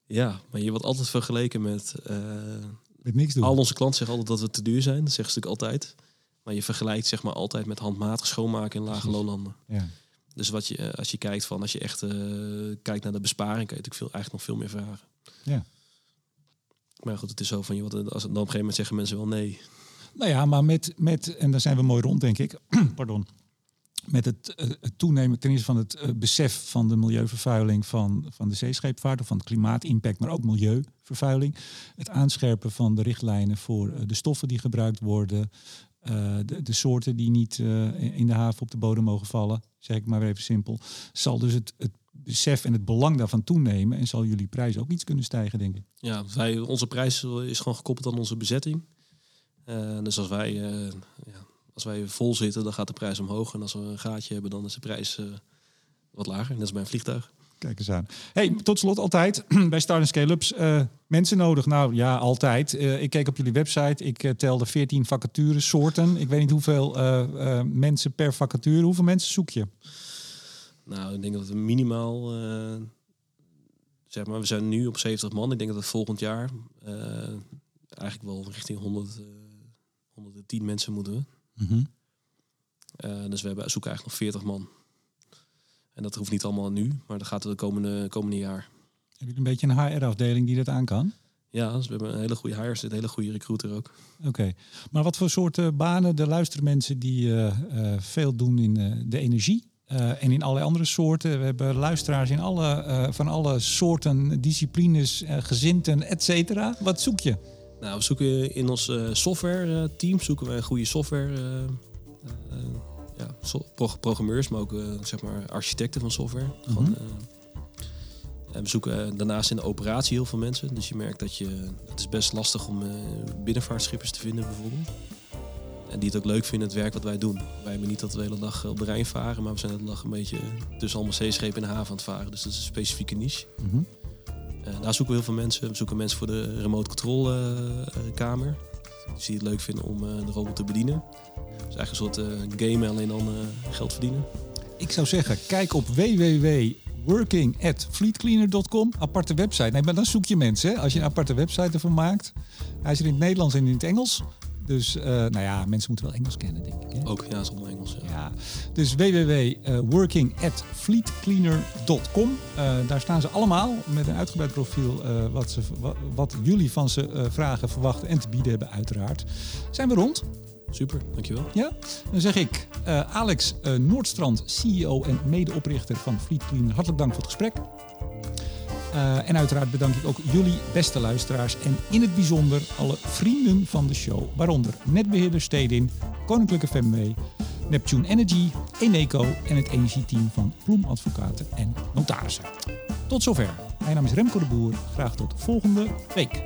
Ja, maar je wordt altijd vergeleken met Met niks doen. Al onze klanten zeggen altijd dat we te duur zijn. Dat zeggen ze natuurlijk altijd. Maar je vergelijkt zeg maar altijd met handmatig schoonmaken in lage loonlanden. Ja. Dus wat je, eh, als je kijkt van, als je echt eh, kijkt naar de besparing, kan je natuurlijk veel, eigenlijk nog veel meer vragen. Ja. Maar goed, het is zo van, je wat, als, dan op een gegeven moment zeggen mensen wel nee. Nou ja, maar met, met, en daar zijn we mooi rond, denk ik. Pardon. Met het, eh, het toenemen ten eerste van het eh, besef van de milieuvervuiling van, van de zeescheepvaart, of van het klimaatimpact, maar ook milieuvervuiling. Het aanscherpen van de richtlijnen voor eh, de stoffen die gebruikt worden, eh, de, soorten die niet eh, in de haven op de bodem mogen vallen, zeg ik maar even simpel. Zal dus het, het besef en het belang daarvan toenemen en zal jullie prijs ook iets kunnen stijgen, denk ik. Ja, wij, onze prijs is gewoon gekoppeld aan onze bezetting. Eh, dus als wij, ja, als wij vol zitten, dan gaat de prijs omhoog. En als we een gaatje hebben, dan is de prijs wat lager. Net als bij een vliegtuig. Kijk eens aan. Hey, tot slot altijd bij Start Scale-ups eh, mensen nodig. Nou ja, altijd. Eh, ik keek op jullie website. Ik eh, telde 14 vacatures, soorten. Ik weet niet hoeveel mensen per vacature. Hoeveel mensen zoek je? Nou, ik denk dat we minimaal zeg maar, we zijn nu op 70 man. Ik denk dat het volgend jaar eigenlijk wel richting 100, uh, 110 mensen moeten. We. Uh, dus we hebben, zoeken eigenlijk nog 40 man. En dat hoeft niet allemaal nu, maar dat gaat de komende, komende jaar. Heb je een beetje een HR-afdeling die dat aan kan? Ja, dus we hebben een hele goede hires, een hele goede recruiter ook. Oké, maar wat voor soorten banen? Er luisteren mensen die uh, uh, veel doen in uh, de energie. en in allerlei andere soorten. We hebben luisteraars in alle, van alle soorten, disciplines, gezinten, et cetera. Wat zoek je? Nou, we zoeken in ons software team zoeken we een goede software ja, programmeurs, maar ook zeg maar architecten van software. Mm -hmm. Gewoon, en we zoeken daarnaast in de operatie heel veel mensen. Dus je merkt dat je, het is best lastig om binnenvaartschippers te vinden bijvoorbeeld. En die het ook leuk vinden, het werk wat wij doen. Wij hebben niet dat we de hele dag op de Rijn varen, maar we zijn de hele dag een beetje tussen allemaal zeeschepen in de haven aan het varen. Dus dat is een specifieke niche. Mm -hmm. daar zoeken we heel veel mensen. We zoeken mensen voor de remote control uh, kamer. Dus die het leuk vinden om de robot te bedienen. Dus eigenlijk een soort game alleen dan geld verdienen. Ik zou zeggen, kijk op www at fleetcleaner.com. Aparte website. Nee, maar dan zoek je mensen. Hè? Als je een aparte website ervan maakt. Hij is in het Nederlands en in het Engels. Dus uh, nou ja, mensen moeten wel Engels kennen, denk ik. Hè? Ook, ja, zonder Engels. Ja. ja. Dus www.working@fleetcleaner.com. Uh, daar staan ze allemaal met een uitgebreid profiel uh, wat, ze, wat, wat, jullie van ze vragen, verwachten en te bieden hebben, uiteraard. Zijn we rond? Super, dankjewel. Ja, dan zeg ik Alex Noordstrand, CEO en medeoprichter van Fleet Cleaner. Hartelijk dank voor het gesprek. Uh, en uiteraard bedank ik ook jullie beste luisteraars en in het bijzonder alle vrienden van de show, waaronder netbeheerder Stedin, Koninklijke FMW, Neptune Energy, Eneco en het energieteam van Bloem Advocaten en Notarissen. Tot zover. Mijn naam is Remco de Boer. Graag tot volgende week.